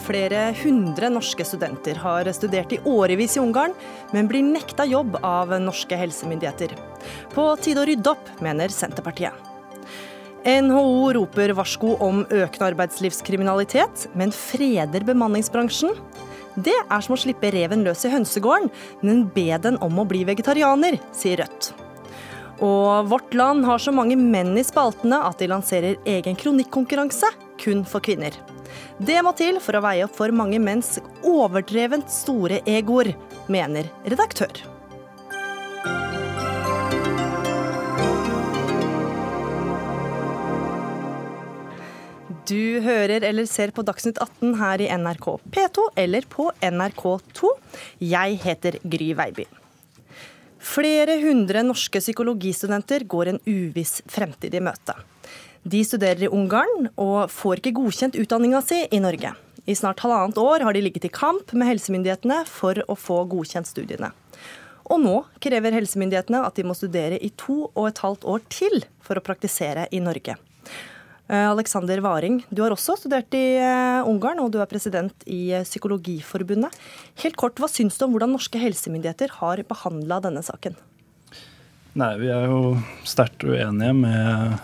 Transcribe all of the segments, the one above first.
Flere hundre norske studenter har studert i årevis i Ungarn, men blir nekta jobb av norske helsemyndigheter. På tide å rydde opp, mener Senterpartiet. NHO roper varsko om økende arbeidslivskriminalitet, men freder bemanningsbransjen. Det er som å slippe reven løs i hønsegården, men be den om å bli vegetarianer, sier Rødt. Og Vårt Land har så mange menn i spaltene at de lanserer egen kronikkonkurranse kun for kvinner. Det må til for å veie opp for mange menns overdrevent store egoer, mener redaktør. Du hører eller ser på Dagsnytt 18 her i NRK P2 eller på NRK2. Jeg heter Gry Veiby. Flere hundre norske psykologistudenter går en uviss fremtid i møte. De studerer i Ungarn og får ikke godkjent utdanninga si i Norge. I snart halvannet år har de ligget i kamp med helsemyndighetene for å få godkjent studiene. Og nå krever helsemyndighetene at de må studere i to og et halvt år til for å praktisere i Norge. Eh, Alexander Varing, du har også studert i eh, Ungarn, og du er president i eh, Psykologiforbundet. Helt kort, Hva syns du om hvordan norske helsemyndigheter har behandla denne saken? Nei, Vi er jo sterkt uenige med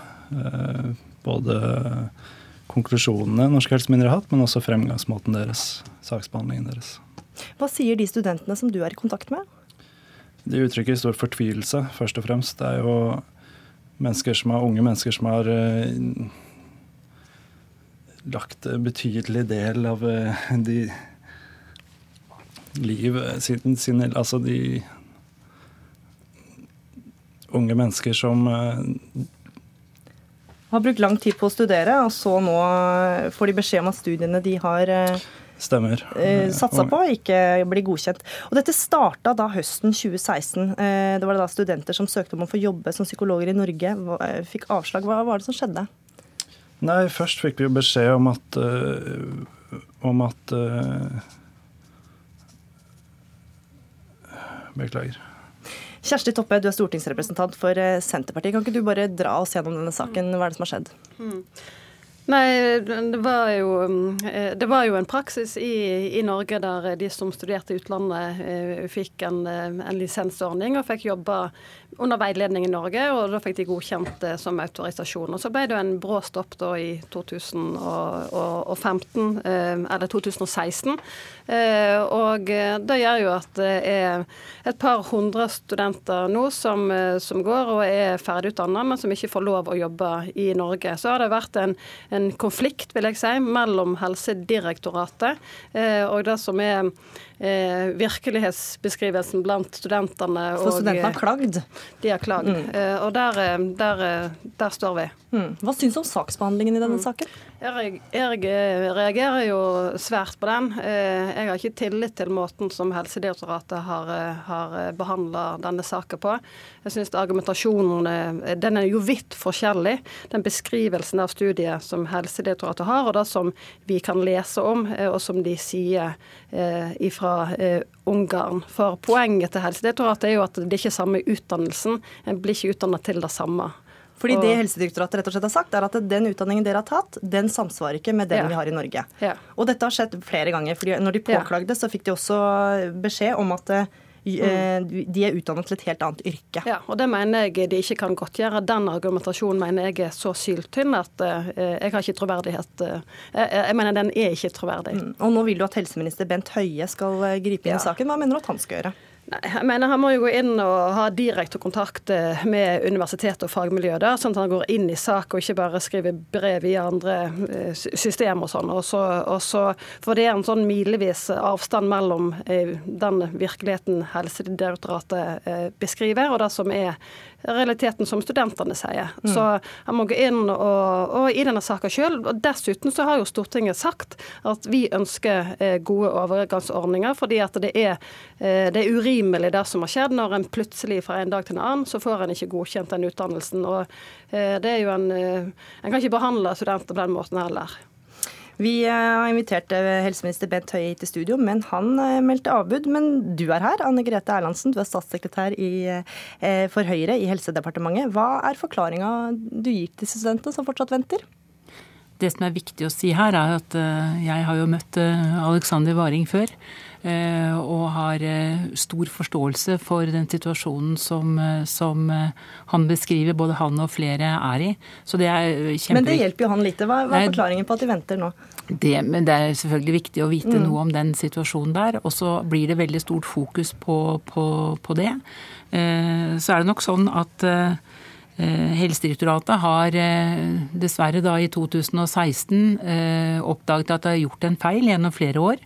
både konklusjonene norske helsemyndigheter har hatt, men også fremgangsmåten deres, saksbehandlingen deres. Hva sier de studentene som du er i kontakt med? De uttrykker stor fortvilelse, først og fremst. Det er jo mennesker som er unge mennesker som har uh, lagt en betydelig del av uh, de liv siden sin, Altså de unge mennesker som har brukt lang tid på å studere, og så nå får de beskjed om at studiene de har eh, Stemmer. Eh, satsa på, ikke blir godkjent. Og Dette starta da høsten 2016. Eh, det var da studenter som søkte om å få jobbe som psykologer i Norge, fikk avslag. Hva var det som skjedde? Nei, Først fikk vi jo beskjed om at, om at Beklager. Kjersti Toppe, du er stortingsrepresentant for eh, Senterpartiet. Kan ikke du bare dra oss gjennom denne saken? Hva er det som har skjedd? Mm. Nei, det var, jo, eh, det var jo en praksis i, i, Norge der de som studerte i utlandet, eh, fikk en, en lisensordning og fikk jobbe under veiledning i Norge, og da fikk de godkjent det som autorisasjon. Og Så ble det en brå stopp da i 2015, eh, eller 2016. Eh, og det gjør jo at det er et par hundre studenter nå som, eh, som går og er ferdigutdanna, men som ikke får lov å jobbe i Norge. Så har det vært en, en konflikt, vil jeg si, mellom Helsedirektoratet og det som er eh, virkelighetsbeskrivelsen blant studentene. For studentene har klagd? De har klagd. Mm. Eh, og der, eh, der, eh, der, står vi. Mm. Hva syns du om saksbehandlingen i denne mm. saken? Jeg, eh, reagerer jo svært på den. Jeg har ikke tillit til måten som Helsedirektoratet har, har behandla denne saken på. Jeg syns argumentasjonen den er jo vidt forskjellig. Den beskrivelsen av studiet som Helsedirektoratet har, og det som vi kan lese om, og som de sier ifra fra eh, Ungarn. For poenget til Helsedirektoratet er jo at det ikke er samme utdannelsen. En blir ikke utdannet til det samme. Fordi det Helsedirektoratet rett og slett har sagt, er at den utdanningen dere har tatt, den samsvarer ikke med den ja. vi har i Norge. Ja. Og dette har skjedd flere ganger. fordi når de påklagde, så fikk de også beskjed om at eh, Mm. Eh, de er utdannet til et helt annet yrke. Ja, og Det mener jeg de ikke kan godtgjøre. Den argumentasjonen mener jeg er så syltynn at uh, jeg har ikke troverdighet. Jeg, mener den er ikke troverdig. Mm. Og Nå vil du at helseminister Bent Høie skal gripe inn i ja. saken. Hva mener du at han skal gjøre? Nei, jeg mener Han må jo gå inn og ha direkte kontakt eh, med universitetet og fagmiljøet der, sånn at han går inn i sak og ikke bare skriver brev i andre system systemer og sånn. Og så, og så, for det er en sånn milevis avstand mellom eh, den virkeligheten Helsedirektoratet beskriver, og det som er realiteten som studentene sier. Mm. Så han må gå inn og, og i denne saka sjøl. Dessuten så har jo Stortinget sagt at vi ønsker eh, gode overgangsordninger, fordi at det er, eh, det er urimelig det som har skjedd, når en plutselig fra en dag til en annen så får en ikke godkjent den utdannelsen. Og eh, det er jo en En kan ikke behandle studenter på den måten heller. Vi eh, har invitert eh, helseminister Bent Høie hit til studio, men han eh, meldte avbud. Men du er her, Anne Grete Erlandsen. Du er statssekretær i, for Høyre i Helsedepartementet. Hva er forklaringa du gir til studentene som fortsatt venter? det som er viktig å si her, er at jeg har jo møtt Alexander Waring før. Eh, og har eh, stor forståelse for den situasjonen som, eh, som, han beskriver både han og flere er i. Så det er. Men det hjelper jo han lite. Hva, hva er forklaringen på at de venter nå? Det, men det er selvfølgelig viktig å vite mm. noe om den situasjonen der. Og så blir det veldig stort fokus på, på, på det. Så er det nok sånn at Helsedirektoratet har dessverre da i 2016 oppdaget at det har gjort en feil gjennom flere år.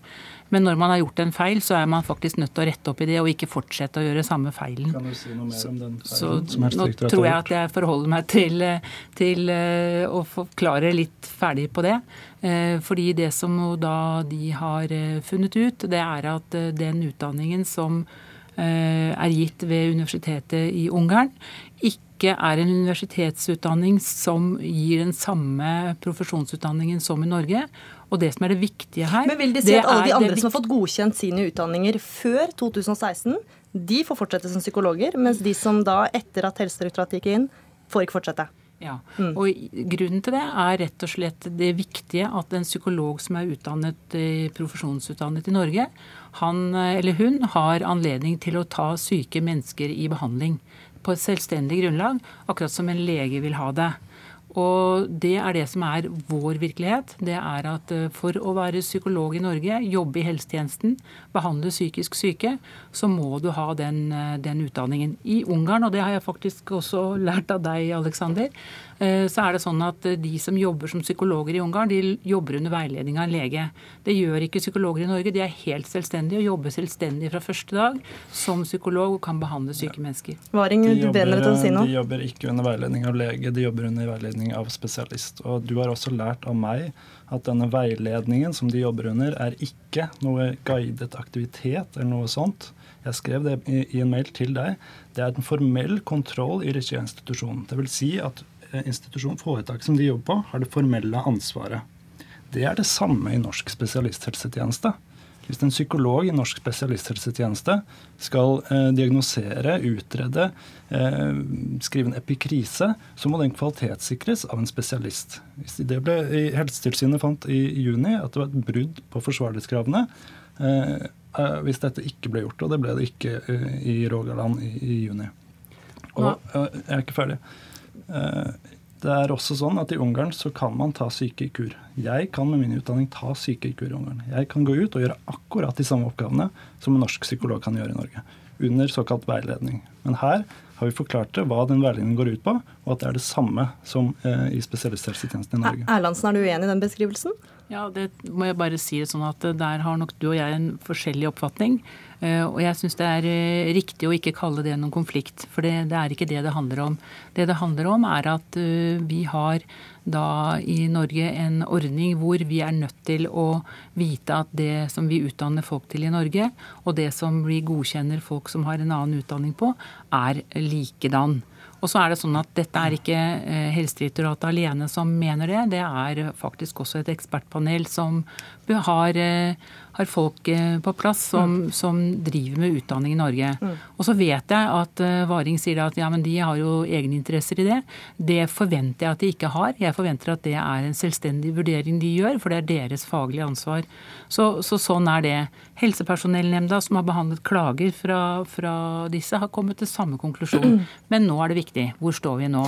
Men når man har gjort en feil, så er man faktisk nødt til å rette opp i det, og ikke fortsette å gjøre samme feilen. Kan du si noe mer om den feilen så, som Nå tror jeg at jeg forholder meg til, til eh, å forklare litt ferdig på det. Eh, fordi det som da de har eh, funnet ut, det er at den utdanningen som er gitt ved universitetet i Ungarn, ikke er en universitetsutdanning som gir den samme profesjonsutdanningen som i Norge. Og det som er det viktige her Men vil de si at alle de andre som har fått godkjent sine utdanninger før 2016, de får fortsette som psykologer, mens de som da, etter at Helsedirektoratet gikk inn, får ikke fortsette? Ja, mm. og Grunnen til det er rett og slett det viktige at en psykolog som er utdannet, profesjonsutdannet i Norge, han eller hun har anledning til å ta syke mennesker i behandling på et selvstendig grunnlag, akkurat som en lege vil ha det. Og det er det som er vår virkelighet. Det er at eh, for å være psykolog i Norge, jobbe i helsetjenesten, behandle psykisk syke, så må du ha den, eh, den utdanningen. I Ungarn, og det har jeg faktisk også lært av deg, Aleksander, så er det sånn at eh, de som jobber som psykologer i Ungarn, de jobber under veiledning av en lege. Det gjør ikke psykologer i Norge. De er helt selvstendige og jobber selvstendig fra første dag som psykolog og kan behandle syke mennesker. Varing, de, jobber, si de jobber ikke under veiledning av lege, de jobber under veiledning av spesialist. Og du har også lært av meg at denne veiledningen som de jobber under, er ikke noe guidet aktivitet eller noe sånt. Jeg skrev det i en mail til deg. Det er en formell kontroll i regi av institusjonen. Det vil si at Eh, institusjon, foretak som de jobber på, har det formelle ansvaret. Det er det samme i norsk spesialisthelsetjeneste. Hvis en psykolog i norsk spesialisthelsetjeneste skal eh, diagnosere, utrede, eh, skrive en epikrise, så må den kvalitetssikres av en spesialist. Det ble, Helsetilsynet fant i juni at det var et brudd på forsvarlighetskravene eh, eh, hvis dette ikke ble gjort. Og det ble det ikke eh, i Rogaland i, i juni. Og jeg er ikke ferdig. Eh, det er også sånn at I Ungarn så kan man ta syke i kur. Jeg kan med min utdanning ta syke i kur i Ungarn. Jeg kan gå ut og gjøre akkurat de samme oppgavene som en norsk psykolog kan gjøre i Norge. Under såkalt veiledning. Men her har vi forklart det, hva den veiledningen går ut på, og at det er det samme som eh, i spesialisthelsetjenesten i Norge. Erlandsen, er du uenig i den beskrivelsen? Ja, det må jeg bare si det sånn at Der har nok du og jeg en forskjellig oppfatning. Eh, og jeg syns det er eh, riktig å ikke kalle det noen konflikt, for det, det, er ikke det det handler om. Det det handler om, er at eh, vi har da i Norge en ordning hvor vi er nødt til å vite at det som vi utdanner folk til i Norge, og det som vi godkjenner folk som har en annen utdanning på, er likedan. Og så er det sånn at Dette er ikke Helsedirektoratet alene som mener det. Det er faktisk også et ekspertpanel som har har folk eh, på plass som, mm. som, driver med utdanning i Norge. Mm. Og så vet jeg at uh, Varing sier at ja, men de har jo egeninteresser i det. Det forventer jeg at de ikke har. Jeg forventer at det er en selvstendig vurdering de gjør, for det er deres faglige ansvar. Så, så sånn er det. Helsepersonellnemnda som har behandlet klager fra, fra, disse, har kommet til samme konklusjon. Men nå er det viktig. Hvor står vi nå?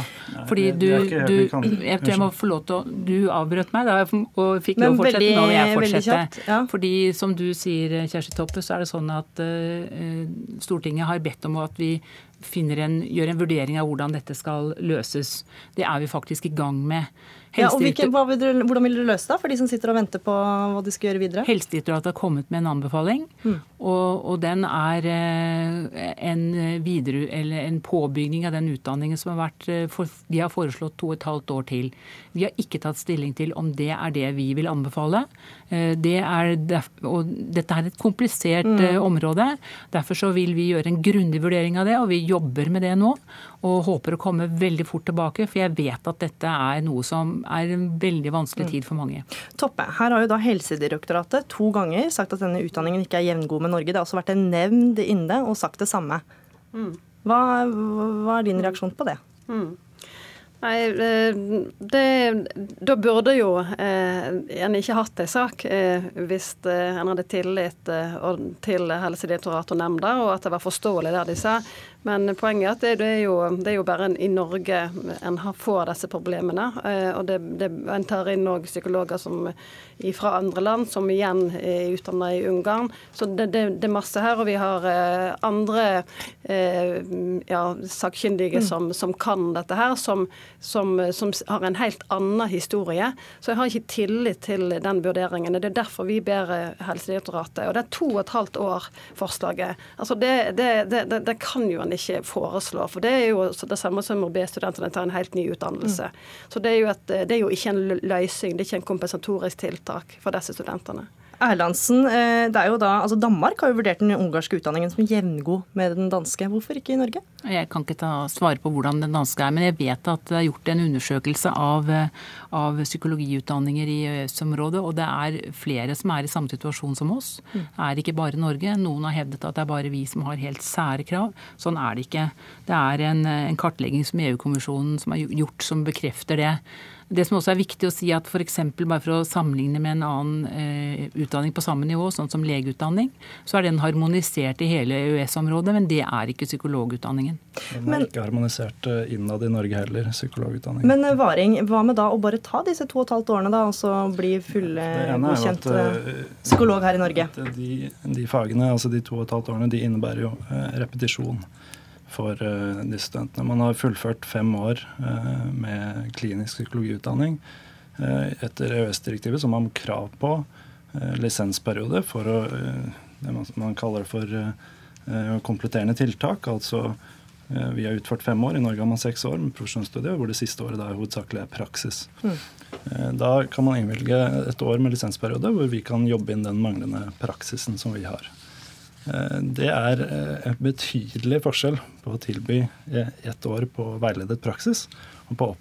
Fordi du, du Jeg tror jeg må få lov til å Du avbrøt meg da, og fikk lov å fortsette. Nå vil jeg fortsette. Fordi som du sier, Kjersti Toppe, så er det sånn at uh, Stortinget har bedt om at vi en, gjør en vurdering av hvordan dette skal løses. Det er vi faktisk i gang med. Ja, og hvilke, vil dere, Hvordan vil dere løse det for de som sitter og venter på hva de skal gjøre videre? Helsedirektoratet har kommet med en anbefaling, mm. og, og, den er eh, en, videre, en, påbygning av den utdanningen som har vært eh, for, De har foreslått to og et halvt år til. Vi har ikke tatt stilling til om det er det vi vil anbefale. Eh, det er, og dette er et komplisert mm. område. Derfor så vil vi gjøre en grundig vurdering av det, og vi jobber med det nå og håper å komme veldig fort tilbake. For jeg vet at dette er noe som er en veldig vanskelig tid for mange. Toppe, her har jo da Helsedirektoratet to ganger sagt at denne utdanningen ikke er jevngod med Norge. Det har også vært en nevnd inne og sagt det samme. Mm. Hva, hva er din reaksjon på det? Mm. Nei, eh, det, Da burde jo eh, en ikke hatt ei sak eh, hvis eh, en hadde tillit eh, til Helsedirektoratet og nemnda, og at det var forståelig det de sa. Men poenget er at det, er, jo, det er jo bare en, i Norge en får disse problemene. Eh, og det, det, en tar inn òg psykologer som, fra andre land, som igjen er utdanna i Ungarn. Så det, er masse her. Og vi har eh, andre eh, ja, sakkyndige mm. som, som, kan dette her, som, som, som, har en helt annen historie. Så jeg har ikke tillit til den vurderingen. Det er derfor vi ber Helsedirektoratet. Og det er to og et halvt år, forslaget. Altså det, det kan jo en ikke foreslår. For det er jo det samme som å be studentene ta en helt ny utdannelse. Mm. Så det er, et, det er, jo ikke en løsning, det er ikke en kompensatorisk tiltak for disse studentene. Erlandsen, eh, det er jo da, altså Danmark har jo vurdert den ungarske utdanningen som jevngod med den danske. Hvorfor ikke i Norge? Jeg kan ikke ta, svare på hvordan den danske er, men jeg vet at det er gjort en undersøkelse av, eh, av psykologiutdanninger i EØS-området, og det er flere som er i samme situasjon som oss. Mm. Det er ikke bare Norge. Noen har hevdet at det er bare vi som har helt sære krav. Sånn er det ikke. Det er en, en kartlegging som EU-kommisjonen som har gjort som bekrefter det. Det som også er viktig å si at f.eks. bare for å sammenligne med en annen eh, utdanning på samme nivå, sånn som legeutdanning, så er den harmonisert i hele EØS-området, men det er ikke psykologutdanningen. Den er men, ikke harmonisert eh, innad i Norge heller, psykologutdanningen. Men eh, Varing, hva med da å bare ta disse to og et halvt årene da, og så bli fullgodkjent psykolog her i Norge? De, de, fagene, altså de to og et halvt årene, de innebærer jo repetisjon for uh, disse studentene. Man har fullført fem år uh, med klinisk psykologiutdanning. Uh, etter EØS-direktivet så har man krav på lisensperiode for å, det man, kaller for kompletterende tiltak. Altså vi har utført fem år, i Norge har man seks år med profesjonsstudiet, hvor det siste året da hovedsakelig er praksis. Mm. Da kan man innvilge et år med lisensperiode hvor vi kan jobbe inn den manglende praksisen som vi har. Eh, det er eh, en betydelig forskjell på å tilby eh, ett år på veiledet praksis og på å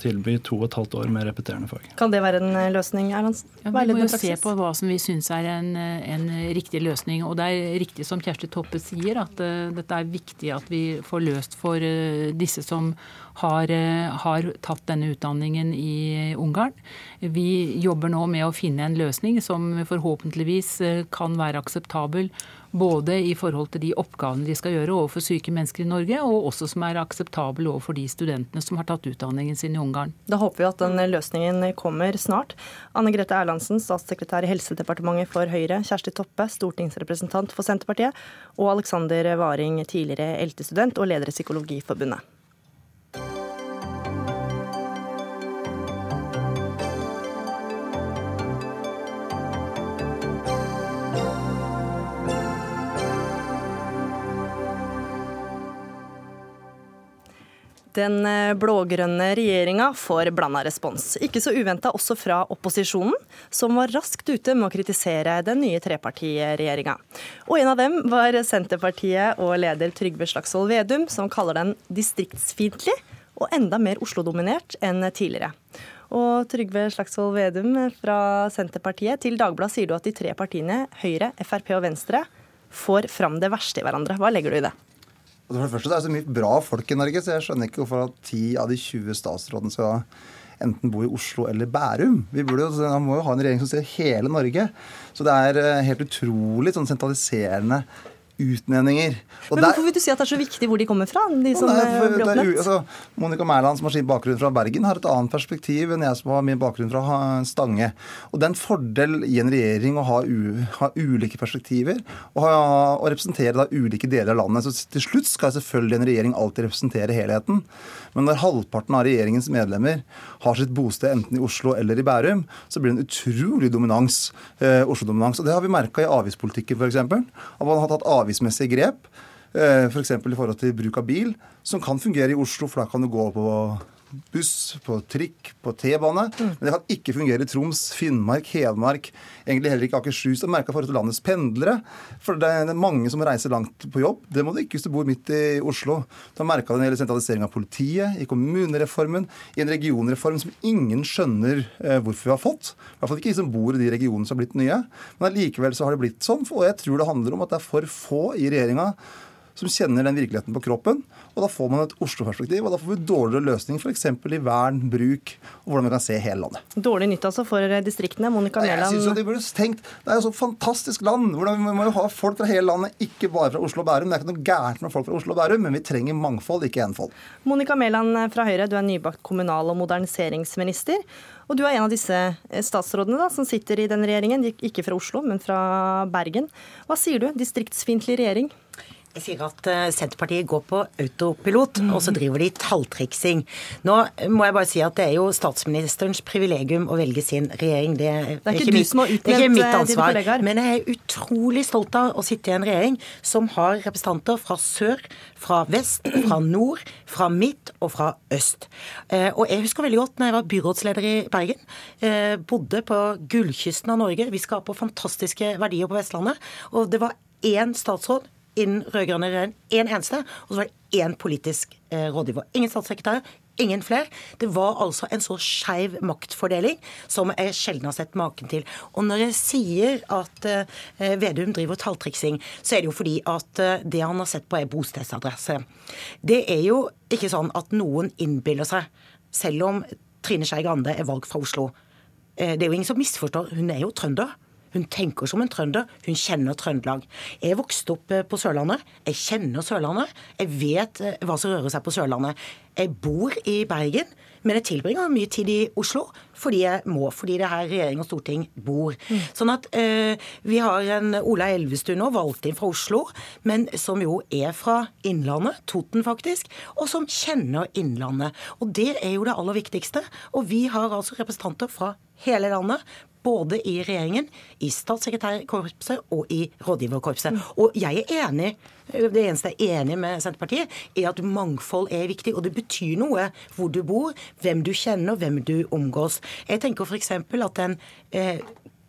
tilby to og et halvt år med repeterende fag. Kan det være en løsning? Erlandsen? Ja, vi må jo se på hva som vi syns er en, en, riktig løsning. Og det er riktig som Kjersti Toppe sier, at uh, dette er viktig at vi får løst for uh, disse som har, uh, har, tatt denne utdanningen i Ungarn. Vi jobber nå med å finne en løsning som forhåpentligvis kan være akseptabel både i forhold til de oppgavene de skal gjøre overfor syke mennesker i Norge, og også som er akseptabel overfor de studentene som har tatt utdanningen sin i Ungarn. Da håper vi at den løsningen kommer snart. Anne Grete Erlandsen, statssekretær i Helsedepartementet for Høyre, Kjersti Toppe, stortingsrepresentant for Senterpartiet, og Alexander Varing, tidligere ELTE-student og leder i Psykologiforbundet. Den eh, blå-grønne regjeringa får blanda respons. Ikke så uventa også fra opposisjonen, som var raskt ute med å kritisere den nye trepartiregjeringa. Og en av dem var Senterpartiet og leder Trygve Slagsvold Vedum, som kaller den distriktsfiendtlig og enda mer Oslo-dominert enn tidligere. Og Trygve Slagsvold Vedum fra Senterpartiet, til Dagbladet sier du at de tre partiene, Høyre, Frp og Venstre, får fram det verste i hverandre. Hva legger du i det? For det første det er så mye bra folk i Norge, så jeg skjønner ikke hvorfor at 10 av de 20 statsrådene skal enten bo i Oslo eller Bærum. Vi burde jo, må jo ha en regjering som ser hele Norge. Så det er eh, helt utrolig sånn sentraliserende utnevninger. Og Men Hvorfor vil du si at det er så viktig hvor de kommer fra? de som Nei, for, blir oppnevnt? Altså, Monica Mæland, som har sin bakgrunn fra Bergen, har et annet perspektiv enn jeg som har min bakgrunn fra Stange. Og Det er en fordel i en regjering å ha, u, ha ulike perspektiver og, ha, og representere da ulike deler av landet. Så Til slutt skal selvfølgelig en regjering alltid representere helheten. Men når halvparten av regjeringens medlemmer har sitt bosted enten i Oslo eller i Bærum, så blir det en utrolig dominans, eh, Oslo-dominans. Og Det har vi merka i avgiftspolitikken, f.eks. At man har tatt avgiftsmessige grep. Eh, F.eks. For i forhold til bruk av bil, som kan fungere i Oslo, for da kan du gå på buss, på trikk, på T-bane. Mm. Men det kan ikke fungere i Troms, Finnmark, Hedmark, egentlig heller ikke Akershus. Det merka forhold til landets pendlere. For det er mange som reiser langt på jobb. Det må du ikke hvis du bor midt i Oslo. Du har merka det når sentralisering av politiet, i kommunereformen, i en regionreform som ingen skjønner eh, hvorfor vi har fått. I hvert fall ikke de som bor i de regionene som har blitt nye. Men allikevel så har det blitt sånn. Og jeg tror det handler om at det er for få i regjeringa som kjenner den virkeligheten på kroppen. Og da får man et Oslo-perspektiv, og da får vi dårligere løsning f.eks. i vern, bruk, og hvordan vi kan se hele landet. Dårlig nytt altså for distriktene. Monica Mæland. De burde tenkt, Det er jo så fantastisk land. hvordan Vi må jo ha folk fra hele landet, ikke bare fra Oslo og Bærum. Det er ikke noe gærent med folk fra Oslo og Bærum, men vi trenger mangfold, ikke enfold. Monica Mæland fra Høyre, du er nybakt kommunal- og moderniseringsminister. Og du er en av disse statsrådene da, som sitter i den regjeringen, ikke fra Oslo, men fra Bergen. Hva sier du? Distriktsfiendtlig regjering? Jeg sier at eh, Senterpartiet går på autopilot, og så driver de talltriksing. Nå må jeg bare si at det er jo statsministerens privilegium å velge sin regjering. Det er, det er ikke, ikke, mitt, det er ikke mitt eh, ansvar. Men jeg er utrolig stolt av å sitte i en regjering som har representanter fra sør, fra vest, fra nord, fra midt og fra øst. Eh, og jeg husker veldig godt når jeg var byrådsleder i Bergen. Bodde på gullkysten av Norge. Vi skaper fantastiske verdier på Vestlandet. Og det var én statsråd innen rød-grønn regjering. Én en eneste. Og så var det én politisk eh, rådgiver. Ingen statssekretær, ingen flere. Det var altså en så skeiv maktfordeling som jeg sjelden har sett maken til. Og når jeg sier at eh, Vedum driver talltriksing, så er det jo fordi at eh, det han har sett på, er bostedsadresse. Det er jo ikke sånn at noen innbiller seg, selv om Trine Skei Grande er valgt fra Oslo. Eh, det er jo ingen som misforstår. Hun er jo trønder. Hun tenker som en trønder. Hun kjenner Trøndelag. Jeg vokste opp eh, på Sørlandet. Jeg kjenner Sørlandet. Jeg vet eh, hva som rører seg på Sørlandet. Jeg bor i Bergen, men jeg tilbringer mye tid i Oslo fordi jeg må. Fordi det er her regjering og storting bor. Mm. Sånn at eh, vi har en Ola Elvestuen nå, valgt inn fra Oslo, men som jo er fra Innlandet, Toten faktisk, og som kjenner Innlandet. Og det er jo det aller viktigste. Og vi har altså representanter fra hele landet både i regjeringen, i statssekretærkorpset og i rådgiverkorpset. Og jeg er enig det eneste jeg er enig med Senterpartiet, er at mangfold er viktig. Og det betyr noe hvor du bor, hvem du kjenner, hvem du omgås. Jeg tenker f.eks. at den eh,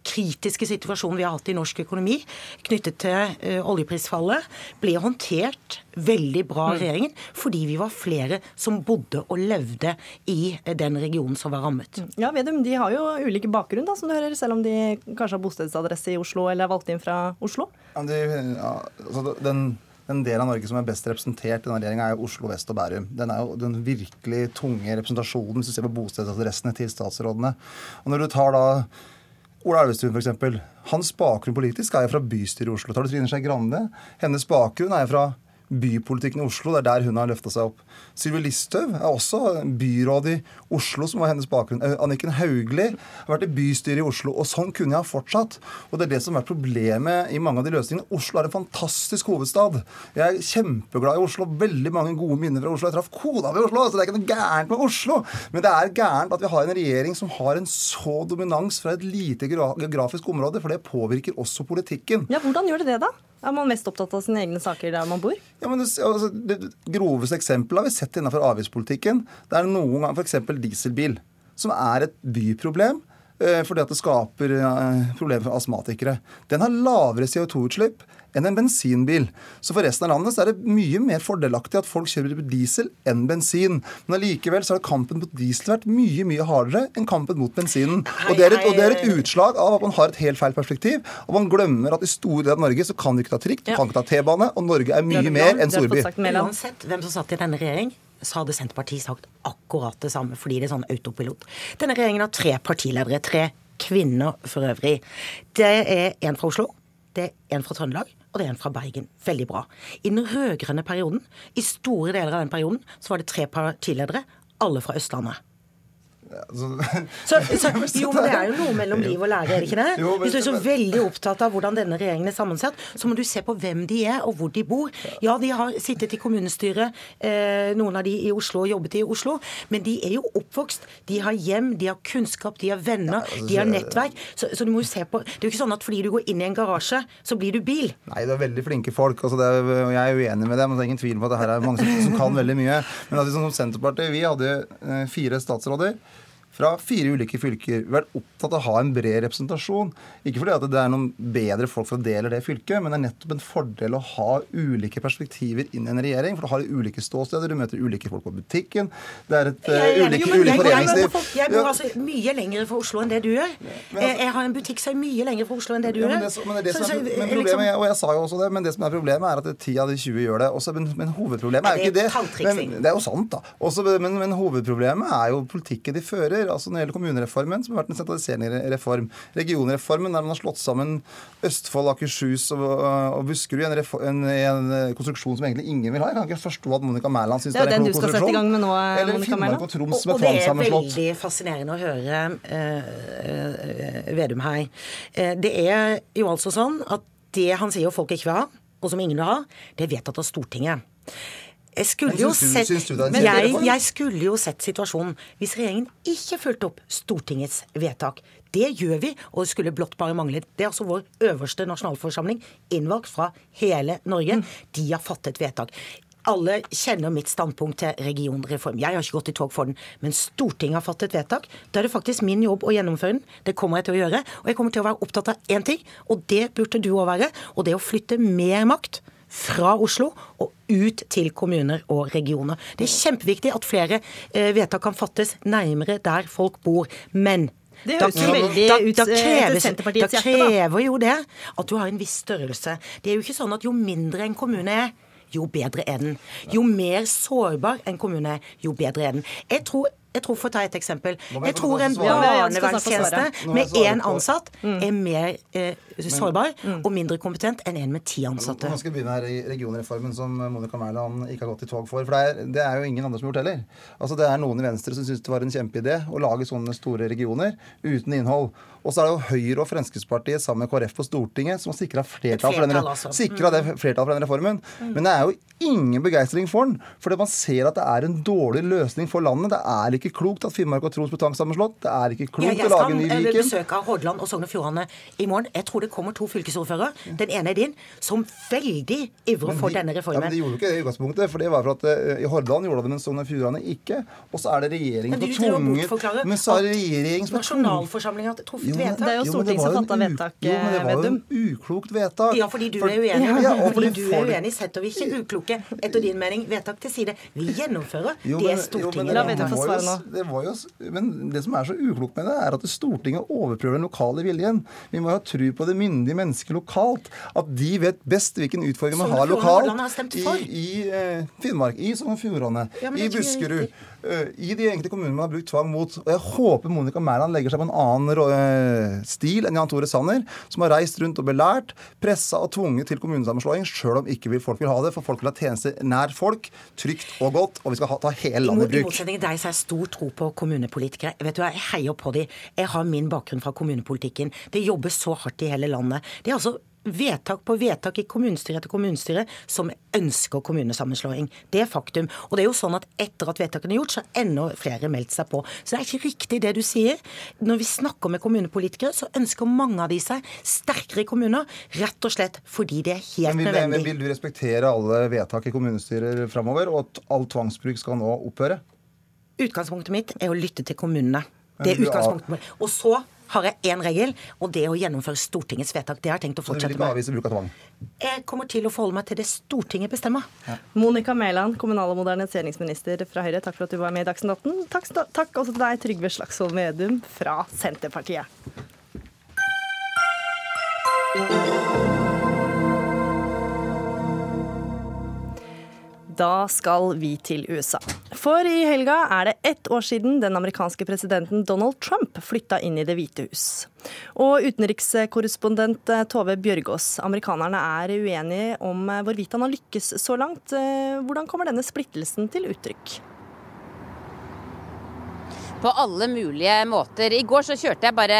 kritiske situasjonen vi har hatt i norsk økonomi knyttet til uh, oljeprisfallet, ble håndtert veldig bra av mm. regjeringen fordi vi var flere som bodde og levde i uh, den regionen som var rammet. Mm. Ja, Vedum, De har jo ulike bakgrunn, da, som du hører, selv om de kanskje har bostedsadresse i Oslo eller er valgt inn fra Oslo? Ja, de, ja, altså den den delen av Norge som er best representert i denne regjeringa, er jo Oslo vest og Bærum. Den er jo den virkelig tunge representasjonen hvis du ser på bostedsadressene til statsrådene. Og når du tar da Ola Elvestuen, f.eks. Hans bakgrunn politisk er jo fra bystyret i Oslo. Tar du Trine Skei Grande? Hennes bakgrunn er jo fra bypolitikken i Oslo. Det er der hun har løfta seg opp. Sylvi Listhaug er også byråd i Oslo, som var hennes bakgrunn. Eh, Anniken Hauglie har vært i bystyret i Oslo. Og sånn kunne jeg ha fortsatt. Og det er det som har vært problemet i mange av de løsningene. Oslo er en fantastisk hovedstad. Jeg er kjempeglad i Oslo. Veldig mange gode minner fra Oslo. Jeg traff kona i Oslo, så det er ikke noe gærent med Oslo. Men det er gærent at vi har en regjering som har en så dominans fra et lite geografisk område, for det påvirker også politikken. Ja, Hvordan gjør det det, da? Er man mest opptatt av sine egne saker der man bor? Ja, men det, altså, det groveste eksempelet har vi sett innenfor avgiftspolitikken. Det er noen ganger f.eks. dieselbil, som er et byproblem. Eh, fordi at det skaper eh, problemer for astmatikere. Den har lavere CO2-utslipp enn en bensinbil. Så for resten av landet så er det mye mer fordelaktig at folk kjører diesel enn bensin. Men allikevel så har kampen mot diesel vært mye mye hardere enn kampen mot bensinen. Og det, et, og det, er et, utslag av at man har et helt feil perspektiv. Og man glemmer at i store deler av Norge så kan du ikke ta trikk, du kan ikke ta T-bane, og Norge er mye mer enn storby. Uansett hvem som satt i denne regjering, så hadde Senterpartiet sagt akkurat det samme, fordi det er sånn autopilot. Denne regjeringen har tre partiledere. Tre kvinner for øvrig. Det er en fra Oslo, det er en fra Trøndelag, og det er en fra Bergen. Veldig bra. I den rød-grønne perioden, i store deler av den perioden, så var det tre partiledere, alle fra Østlandet. Altså, så, så, jo, men Det er jo noe mellom liv og lære, er ikke det? Jo, Hvis du er så veldig opptatt av hvordan denne regjeringen er sammensatt, så må du se på hvem de er, og hvor de bor. Ja, de har sittet i kommunestyret, eh, noen av de i Oslo og jobbet i Oslo, men de er jo oppvokst. De har hjem, de har kunnskap, de har venner, ja, altså, de har nettverk. Så, så, du må jo se på Det er jo ikke sånn at fordi du går inn i en garasje, så blir du bil. Nei, det er veldig flinke folk. Altså, er, og jeg er uenig med dem. Det er ingen tvil på at det her er mange som, som kan veldig mye. Men altså, som Senterpartiet, vi hadde eh, fire statsråder. Fra fire ulike fylker. Vi har vært opptatt av å ha en bred representasjon. Ikke fordi at det er noen bedre folk for å dele det fylket, men det er nettopp en fordel å ha ulike perspektiver inn i en regjering. For du har ulike ståsteder, du møter ulike folk på butikken. Det er et uh, ulike, ulike foreningsliv. Jeg bor altså mye lenger fra Oslo enn det du gjør. Jeg har en butikk som er mye lenger fra Oslo enn det du gjør. og jeg sa jo også det, men det som er problemet, er at 10 av de 20 gjør det. Også, men, men, hovedproblemet er jo ikke det. Men, det er jo sant, da. Også, men, men hovedproblemet er jo politikken de fører altså Når det gjelder kommunereformen, som har vært en sentraliserende reform. Regionreformen, der man har slått sammen Østfold, Akershus og, og Buskerud i en, en, en, konstruksjon som egentlig ingen vil ha. Jeg kan ikke forstå at Monica Mæland syns det, er en god konstruksjon. Det er den du skal sette i gang med nå, Eller Finnmark og Troms med tvangssammenslått. Og det er veldig fascinerende å høre uh, Vedum her. Uh, det er jo altså sånn at det han sier folk ikke vil ha, og som ingen vil ha, det er vedtatt av Stortinget. Jeg skulle, jo sett, jeg, jeg skulle jo sett situasjonen hvis regjeringen ikke fulgte opp Stortingets vedtak. Det gjør vi, og det skulle blott bare mangle. Det er altså vår øverste nasjonalforsamling, innvalgt fra hele Norge. De har fattet vedtak. Alle kjenner mitt standpunkt til regionreform. Jeg har ikke gått i tog for den, men Stortinget har fattet vedtak. Da er det faktisk min jobb å gjennomføre den. Det kommer jeg til å gjøre. Og jeg kommer til å være opptatt av én ting, og det burde du òg være, og det er å flytte mer makt fra Oslo og ut til kommuner og regioner. Det er kjempeviktig at flere eh, vedtak kan fattes nærmere der folk bor. Men det høres jo veldig ut eh, Senterpartiets hjerte, da. krever jo det at du har en viss størrelse. Det er jo ikke sånn at jo mindre en kommune er, jo bedre er den. Jo mer sårbar en kommune er, jo bedre er den. Jeg tror jeg tror, For å ta et eksempel. Jeg tror en barnevernstjeneste med én ansatt mm. er mer eh, sårbar mm. og mindre kompetent enn en med ti ansatte. Nå skal vi begynne her i regionreformen som Monica Mæland ikke har gått i tog for. For det er, det er, jo ingen andre som har gjort heller. Altså Det er noen i Venstre som syns det var en kjempeidé å lage sånne store regioner uten innhold. Og så er det jo Høyre og Fremskrittspartiet sammen med KrF på Stortinget som sikra flertall, for denne, altså. mm. flertall for den reformen. Mm. Men det er jo ingen begeistring for den. Fordi man ser at det er en dårlig løsning for landet. Det er ikke klokt at Finnmark og Troms blir tvangssammenslått. Det er ikke klokt ja, å lage en ny Viken. Jeg skal besøke Hordaland og Sogn og Fjordane i morgen. Jeg tror det kommer to fylkesordførere. Den ene er din, som veldig ivrer for denne reformen. Ja, men De gjorde jo ikke det i utgangspunktet. For det var for at uh, i Hordaland gjorde de det, men Sogn og Fjordane ikke. Og så er det regjeringen har tvunget Men så er det regjeringen som har Nasjonalforsamlingen truffet vedtak. Det er jo Stortinget som fatta vedtak, Jo, men det var jo en uklokt vedtak. Ja, fordi du er uenig. Ja, og fordi du er uenig, setter vi ikke ukloke, etter din mening, vedtak til side. Vi gjennomfører jo, men, det Stortinget La vedtak få svare nå. Det var jo, men det som er så uklokt med det, er at Stortinget overprøver den lokale viljen. Vi må ha tro på det myndige mennesket lokalt. At de vet best hvilken utfordring man har lokalt i, i uh, Finnmark, i Sogn og Fjordane, i Buskerud. Uh, I de enkelte kommunene man har brukt tvang mot. Og jeg håper Monica Mæland legger seg på en annen uh, stil enn Jan Tore Sanner, som har reist rundt og belært, pressa og tvunget til kommunesammenslåing, sjøl om ikke folk vil ha det. For folk vil ha tjenester nær folk, trygt og godt, og vi skal ha, ta hele landet i bruk. I motsetning til deg så har jeg stor tro på kommunepolitikere. Vet du, Jeg heier på dem. Jeg har min bakgrunn fra kommunepolitikken. Det jobbes så hardt i hele landet. Det er altså vedtak på vedtak i kommunestyre etter kommunestyre som ønsker kommunesammenslåing. Det er faktum. Og det er jo sånn at etter at vedtakene er gjort, så har enda flere meldt seg på. Så det er ikke riktig det du sier. Når vi snakker med kommunepolitikere, så ønsker mange av de seg sterkere kommuner, rett og slett fordi det er helt men vil, nødvendig. Men vil du respektere alle vedtak i kommunestyrer framover, og at all tvangsbruk skal nå opphøre? Utgangspunktet mitt er å lytte til kommunene. Det er utgangspunktet. Og så har jeg én regel, og det er å gjennomføre Stortingets vedtak. Det har jeg tenkt å fortsette med. Jeg kommer til å forholde meg til det Stortinget bestemmer. Ja. Monica Mæland, kommunal- og moderniseringsminister fra Høyre, takk for at du var med i Dagsnytt 18. Takk, takk også til deg, Trygve Slagsvold Vedum fra Senterpartiet. Da skal vi til USA. For i helga er det ett år siden den amerikanske presidenten Donald Trump flytta inn i Det hvite hus. Og utenrikskorrespondent eh, Tove Bjørgaas, amerikanerne er uenige om eh, hvorvidt han har lykkes så langt. Eh, hvordan kommer denne splittelsen til uttrykk? På alle mulige måter. I går så kjørte jeg bare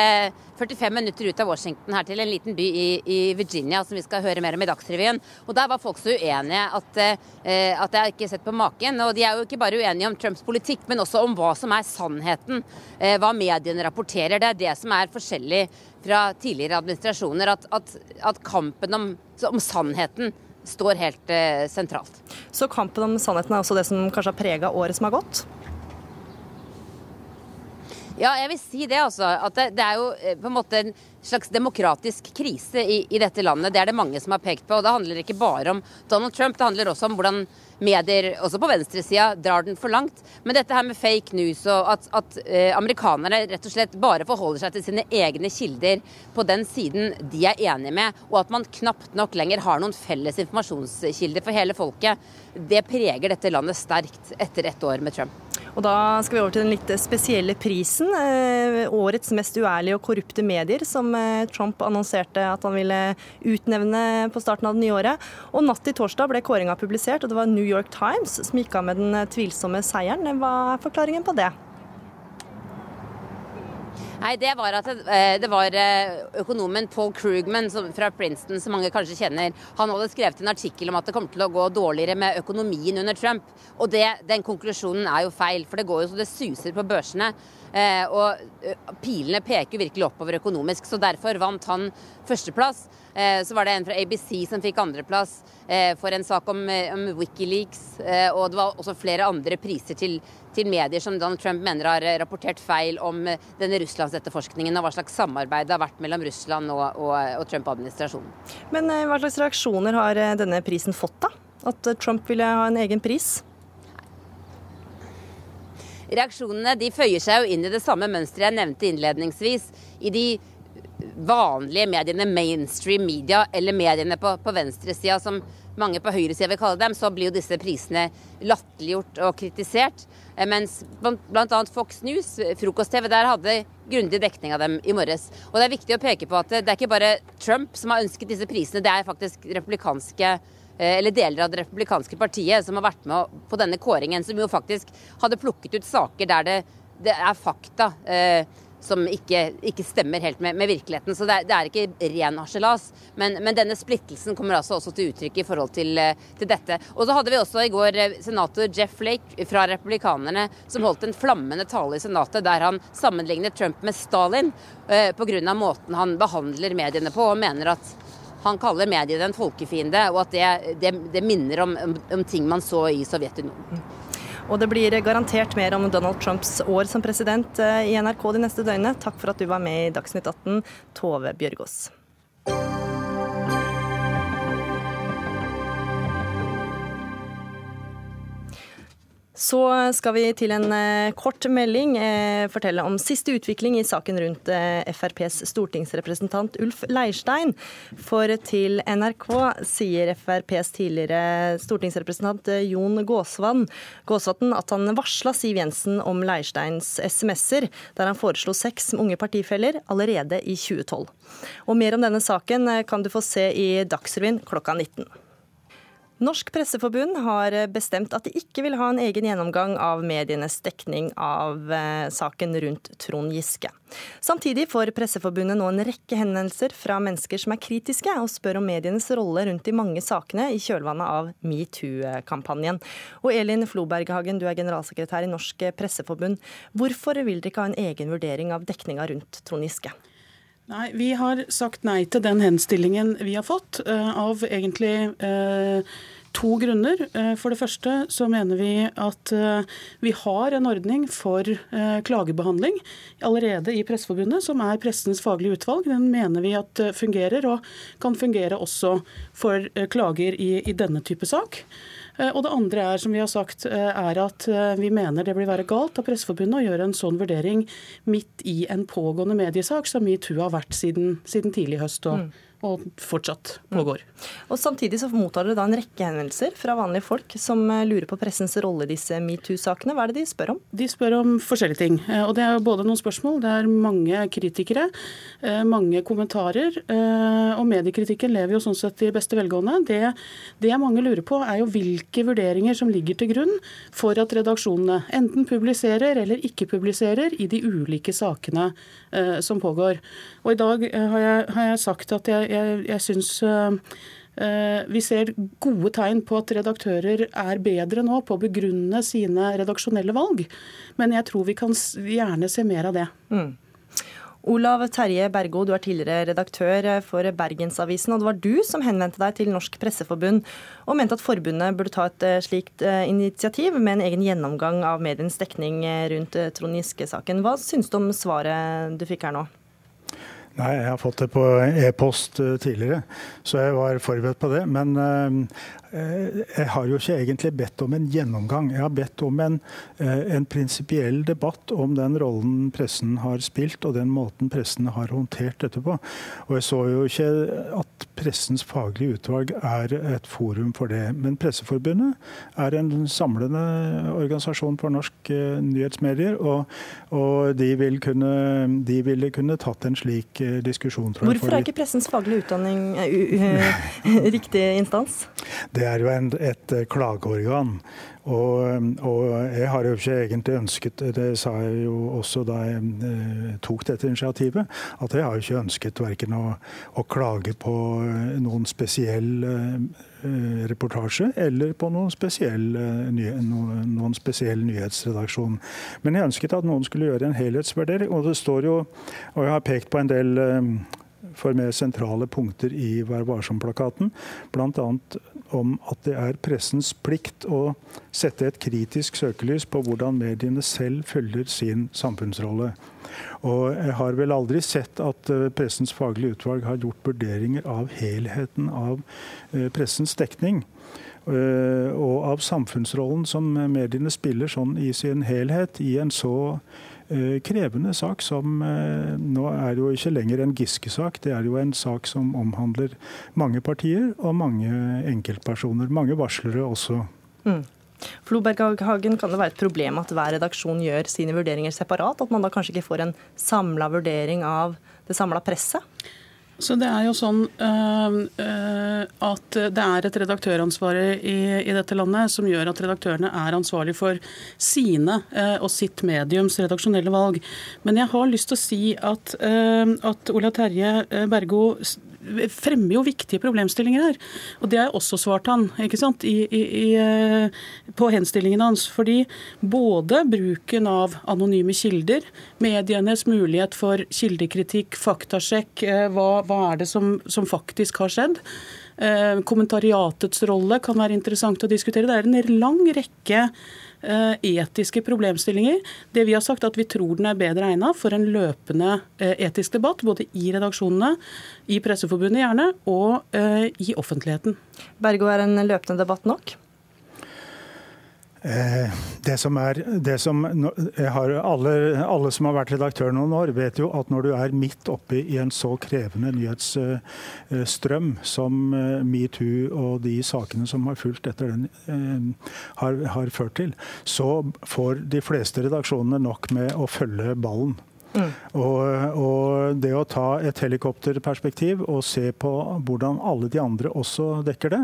45 minutter ut av Washington her til en liten by i, i Virginia som vi skal høre mer om i Dagsrevyen. Og Der var folk så uenige at, eh, at jeg ikke har sett på maken. Og de er jo ikke bare uenige om Trumps politikk, men også om hva som er sannheten. Eh, hva mediene rapporterer. Det er det som er forskjellig fra tidligere administrasjoner. At, at, at kampen om, om, sannheten står helt eh, sentralt. Så kampen om sannheten er også det som kanskje har prega året som har gått? Ja, jeg vil si det, altså. At det, det er jo eh, på en måte en slags demokratisk krise i, i, dette landet. Det er det mange som har pekt på. Og det handler ikke bare om Donald Trump, det handler også om hvordan medier, også på venstresida, drar den for langt. Men dette her med fake news og at, at eh, amerikanere rett og slett bare forholder seg til sine egne kilder på den siden de er enige med, og at man knapt nok lenger har noen felles informasjonskilder for hele folket, det preger dette landet sterkt etter ett år med Trump. Og da skal vi over til den litt spesielle prisen. Eh, årets mest uærlige og korrupte medier, som Trump annonserte at han ville utnevne på starten av det nye året. Og natt til torsdag ble kåringa publisert, og det var New York Times som gikk av med den tvilsomme seieren. Hva er forklaringen på det? Nei, det var at det, eh, var eh, økonomen Paul Krugman fra Princeton, som mange kanskje kjenner. Han hadde skrevet en artikkel om at det kommer til å gå dårligere med økonomien under Trump. Og det, den konklusjonen er jo feil, for det går jo så det suser på børsene. Eh, og pilene peker virkelig oppover økonomisk, så derfor vant han førsteplass. Så var det en fra ABC som fikk andreplass for en sak om, om Wikileaks. Og det var også flere andre priser til til medier som Donald Trump mener har eh, rapportert feil om eh, denne russlandsetterforskningen og hva slags samarbeid det har vært mellom Russland og, og, og Trump-administrasjonen. Men eh, hva slags reaksjoner har denne prisen fått, da? At Trump ville ha en egen pris? Reaksjonene de føyer seg jo inn i det samme mønsteret jeg nevnte innledningsvis. I de vanlige mediene, mainstream media, eller mediene på, på venstresida som mange på høyresida vil kalle dem, så blir jo disse prisene latterliggjort og kritisert. Eh, mens bl.a. Fox News, frokost-TV, der hadde grundig dekning av dem i morges. Og det er viktig å peke på at det er ikke bare Trump som har ønsket disse prisene, det er faktisk republikanske eh, eller deler av det republikanske partiet som har vært med på denne kåringen, som jo faktisk hadde plukket ut saker der det, det er fakta. Eh, som ikke, ikke stemmer helt med, med, virkeligheten. Så det er, det er ikke ren harselas. Men, men, denne splittelsen kommer altså også til uttrykk i forhold til, eh, til dette. Og så hadde vi også i går eh, senator Jeff Flake fra Republikanerne som holdt en flammende tale i Senatet der han sammenlignet Trump med Stalin eh, pga. måten han behandler mediene på, og mener at han kaller mediene en folkefiende, og at det, det, det minner om, om, om ting man så i Sovjetunionen. Og det blir garantert mer om Donald Trumps år som president eh, i NRK de neste døgnene. Takk for at du var med i Dagsnytt 18, Tove Bjørgaas. Så skal vi til en eh, kort melding eh, fortelle om siste utvikling i saken rundt eh, FrPs stortingsrepresentant Ulf Leirstein. For til NRK sier FrPs tidligere stortingsrepresentant Jon Gåsvatn at han varsla Siv Jensen om Leirsteins SMS-er, der han foreslo sex med unge partifeller allerede i 2012. Og mer om denne saken kan du få se i Dagsrevyen klokka 19. Norsk Presseforbund har bestemt at de ikke vil ha en egen gjennomgang av medienes dekning av eh, saken rundt Trond Giske. Samtidig får Presseforbundet nå en rekke henvendelser fra mennesker som er kritiske, og spør om medienes rolle rundt de mange sakene i kjølvannet av metoo-kampanjen. Og Elin Floberghagen, du er generalsekretær i Norsk Presseforbund. Hvorfor vil dere ikke ha en egen vurdering av dekninga rundt Trond Giske? Nei, Vi har sagt nei til den henstillingen vi har fått, uh, av egentlig uh, to grunner. Uh, for det første så mener vi at vi har en ordning for klagebehandling allerede i Presseforbundet, som er pressens faglige utvalg. Den mener vi at fungerer, og kan fungere også for klager i, i denne type sak. Eh, og det andre er, som vi har sagt, eh, er at eh, vi mener det blir være galt av Presseforbundet å gjøre en sånn vurdering midt i en pågående mediesak, som metoo har vært siden, siden tidlig høst. og mm og fortsatt pågår. Mm. Og Samtidig så mottar dere da en rekke henvendelser fra vanlige folk som eh, lurer på pressens rolle i disse metoo-sakene. Hva er det de spør om? De spør om forskjellige ting. Eh, og Det er både noen spørsmål, det er mange kritikere, eh, mange kommentarer. Og mediekritikken lever jo sånn sett i beste velgående. Det, det mange lurer på, er jo hvilke vurderinger som ligger til grunn for at redaksjonene enten publiserer eller ikke publiserer i de ulike sakene som pågår. Og I dag har jeg, har jeg sagt at jeg jeg, jeg syns uh, vi ser gode tegn på at redaktører er bedre nå på å begrunne sine redaksjonelle valg. Men jeg tror vi kan gjerne se mer av det. Mm. Olav Terje Bergo, du er tidligere redaktør for Bergensavisen, og det var du som henvendte deg til Norsk Presseforbund og mente at forbundet burde ta et slikt initiativ med en egen gjennomgang av medienes dekning rundt Trond Giske-saken. Hva syns du om svaret du fikk her nå? Nei, jeg har fått det på e-post tidligere, så jeg var forberedt på det. Men Eh, jeg har jo ikke egentlig bedt om en gjennomgang. Jeg har bedt om en, eh, en prinsipiell debatt om den rollen pressen har spilt, og den måten pressen har håndtert dette på. Og jeg så jo ikke at Pressens faglige utvalg er et forum for det. Men Presseforbundet er en samlende organisasjon for norske eh, nyhetsmedier, og, og de, vil kunne, de, ville kunne tatt en slik diskusjon. Tror jeg. Hvorfor er ikke Pressens faglige utdanning riktig instans? Det er jo en, et eh, klageorgan. Og, og, jeg har jo ikke egentlig ønsket, det sa jeg jo også da jeg eh, tok dette initiativet, at jeg har jo ikke ønsket verken å, å klage på eh, noen spesiell eh, reportasje eller på noen spesiell, noen, spesiell nyhetsredaksjon. Men jeg ønsket at noen skulle gjøre en helhetsvurdering. Og det står jo, og jeg har pekt på en del for mer sentrale punkter i Vær varsom-plakaten. Bl.a. om at det er pressens plikt å sette et kritisk søkelys på hvordan mediene selv følger sin samfunnsrolle. Og jeg har vel aldri sett at eh, Pressens faglige utvalg har gjort vurderinger av helheten av eh, pressens dekning. Eh, og av samfunnsrollen som mediene spiller sånn i sin helhet i en så krevende sak som eh, nå er jo ikke lenger en Giske-sak. Det er jo en sak som omhandler mange partier og mange enkeltpersoner. Mange varslere også. Mm. Floberghagen, kan det være et problem at hver redaksjon gjør sine vurderinger separat? At man da kanskje ikke får en samla vurdering av det samla presset? Så Det er jo sånn uh, at det er et redaktøransvar i, i, dette landet som gjør at redaktørene er ansvarlig for sine uh, og sitt mediums redaksjonelle valg. Men jeg har lyst til å si at, at Ola Terje Bergo fremmer jo viktige problemstillinger her. Og det har jeg også svart han ikke sant, I, i, i, eh, på henstillingen hans. Fordi både bruken av anonyme kilder, medienes mulighet for kildekritikk, faktasjekk, eh, hva, hva er det som, som faktisk har skjedd, eh, kommentariatets rolle kan være interessant å diskutere. Det er en lang rekke etiske problemstillinger. Det vi har sagt at vi tror den er bedre egnet for en løpende eh, etisk debatt, både i redaksjonene, i Presseforbundet gjerne, og eh, i offentligheten. Bergo, er en løpende debatt nok? Eh, det som er, det som alle, alle, som har vært redaktør noen år, vet jo at når du er midt oppe i en så krevende nyhetsstrøm som eh, metoo og de sakene som har fulgt etter den, eh, har, har ført til, så får de fleste redaksjonene nok med å følge ballen. Mm. Og, og, det å ta et helikopterperspektiv og se på hvordan alle de andre også dekker det,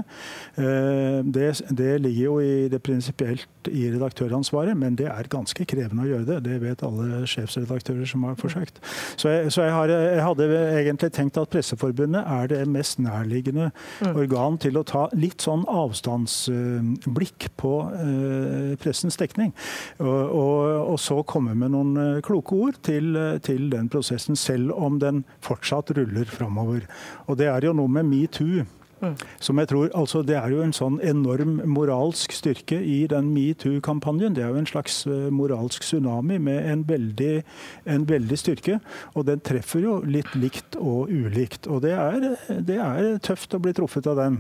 eh, det, det ligger jo i det prinsipielt i redaktøransvaret, men det er ganske krevende å gjøre det. Det vet alle sjefsredaktører som har forsøkt. Så jeg, så jeg, har, jeg hadde egentlig tenkt at Presseforbundet er det mest nærliggende mm. organ til å ta litt sånn avstandsblikk på uh, pressens dekning. Og, og, og, så komme med noen eh, kloke ord til til den prosessen, selv om den fortsatt ruller framover. Og det er jo noe med metoo Mm. Som jeg tror, altså Det er jo en sånn enorm moralsk styrke i den metoo-kampanjen. Det er jo en slags eh, moralsk tsunami med en veldig, en veldig, styrke. Og den treffer jo litt likt og ulikt. Og det er, det er tøft å bli truffet av den.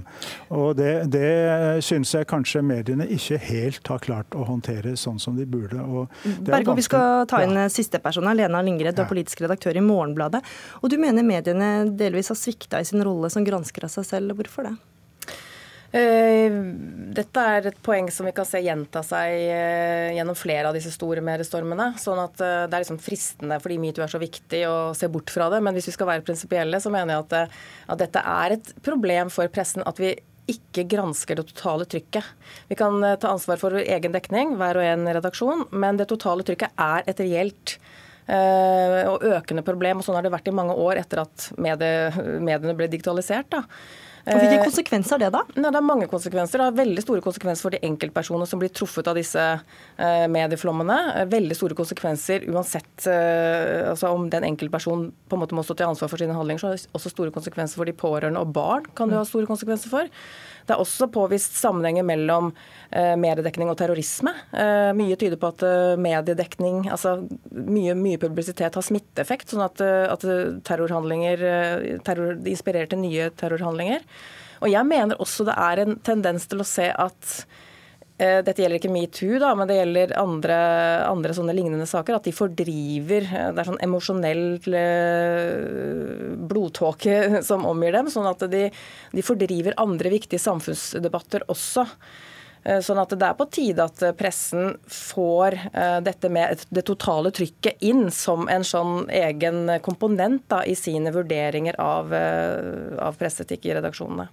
Og det, det syns jeg kanskje mediene ikke helt har klart å håndtere sånn som de burde. Bergo, vi skal ta inn ja. siste person. Lena Lingred, du er politisk redaktør i Morgenbladet. Og du mener mediene delvis har svikta i sin rolle som gransker av seg selv. Hvorfor? Hvorfor det? Eh, dette er et poeng som vi kan se gjenta seg eh, gjennom flere av disse store merestormene. Sånn at eh, Det er liksom fristende fordi metoo er så viktig å se bort fra det. Men hvis vi skal være prinsipielle, så mener jeg at, at dette er et problem for pressen. At vi ikke gransker det totale trykket. Vi kan ta ansvar for egen dekning, hver og en redaksjon, men det totale trykket er et reelt og økende problem. og Sånn har det vært i mange år etter at medie, mediene ble digitalisert. da. Og Hvilke eh, konsekvenser er det, da? Nei, det er mange konsekvenser. Det har veldig store konsekvenser for de enkeltpersoner som blir truffet av disse eh, medieflommene. Veldig store konsekvenser uansett altså om den enkeltpersonen på en måte må stå til ansvar for sine handlinger. Så har det også store konsekvenser for de pårørende og barn. kan det ha store konsekvenser for. Det er også påvist sammenhenger mellom eh, mediedekning og terrorisme. Eh, mye tyder på at eh, mediedekning, altså mye, mye publisitet, har smitteeffekt. Sånn at, at terrorhandlinger terror, inspirerer til nye terrorhandlinger. Og jeg mener også det er en tendens til å se at dette gjelder ikke metoo, men det gjelder andre, andre, sånne lignende saker. At de fordriver eh, Det er sånn emosjonell eh, blodtåke som omgir dem. Sånn at de, de fordriver andre viktige samfunnsdebatter også. Sånn at det er på tide at pressen får dette med det totale trykket inn som en sånn egen komponent da, i sine vurderinger av, av presseetikk i redaksjonene.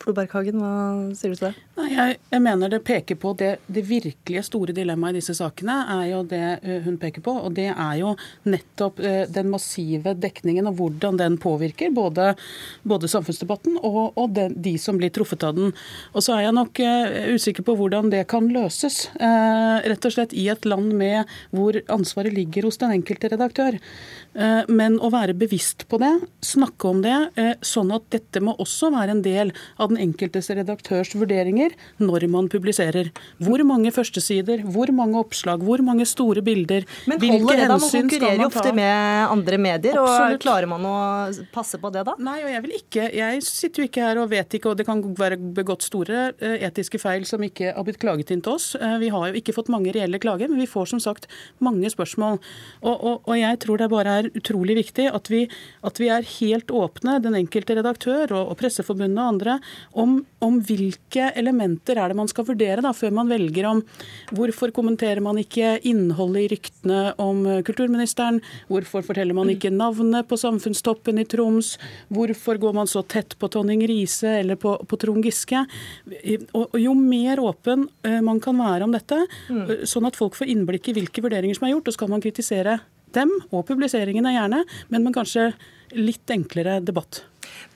Floberghagen, hva sier du til det? Nei, jeg, jeg, mener det peker på det, det virkelige store dilemmaet i disse sakene, er jo det hun peker på. Og det er jo nettopp den massive dekningen og hvordan den påvirker både, både samfunnsdebatten og, og den, de som blir truffet av den. Og så er jeg nok usikker på hvordan det kan løses. rett og slett i et land med hvor ansvaret ligger hos den enkelte redaktør. Men å være bevisst på det, snakke om det, sånn at dette må også være en del av den enkeltes redaktørs vurderinger når man publiserer. Hvor mange førstesider, hvor mange oppslag, hvor mange store bilder. Men holder det da? Man konkurrerer jo ofte med andre medier. Absolutt. og Klarer man å passe på det da? Nei, og jeg vil ikke. Jeg sitter jo ikke her og vet ikke, og det kan være begått store eh, etiske feil som ikke har blitt klaget inn til oss. Eh, vi har jo ikke fått mange reelle klager, men vi får som sagt mange spørsmål. Og, og, og jeg tror det bare er utrolig viktig at vi, at vi er helt åpne, den enkelte redaktør og, og Presseforbundet og andre, om, om, hvilke elementer er det man skal vurdere da, før man velger om hvorfor kommenterer man ikke innholdet i ryktene om kulturministeren, hvorfor forteller man ikke navnet på samfunnstoppen i Troms, hvorfor går man så tett på Tonning Riise eller på, på Trond Giske? Og, og jo mer åpen uh, man kan være om dette, uh, sånn at folk får innblikk i hvilke vurderinger som er gjort, og så kan man kritisere dem og publiseringene gjerne, men med kanskje litt enklere debatt.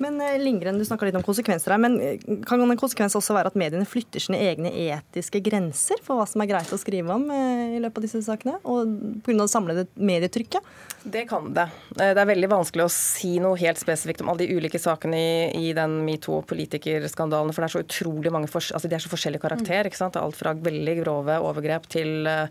Men eh, Lindgren, du snakka litt om konsekvenser her. Men eh, kan en konsekvens også være at mediene flytter sine egne etiske grenser for hva som er greit å skrive om eh, i løpet av disse sakene? Og pga. det samlede medietrykket? Det kan det. Det er veldig vanskelig å si noe helt spesifikt om alle de ulike sakene i, i den metoo-politikerskandalen. For det er så utrolig mange altså de er så forskjellig karakter. ikke sant? Alt fra veldig grove overgrep til Uh,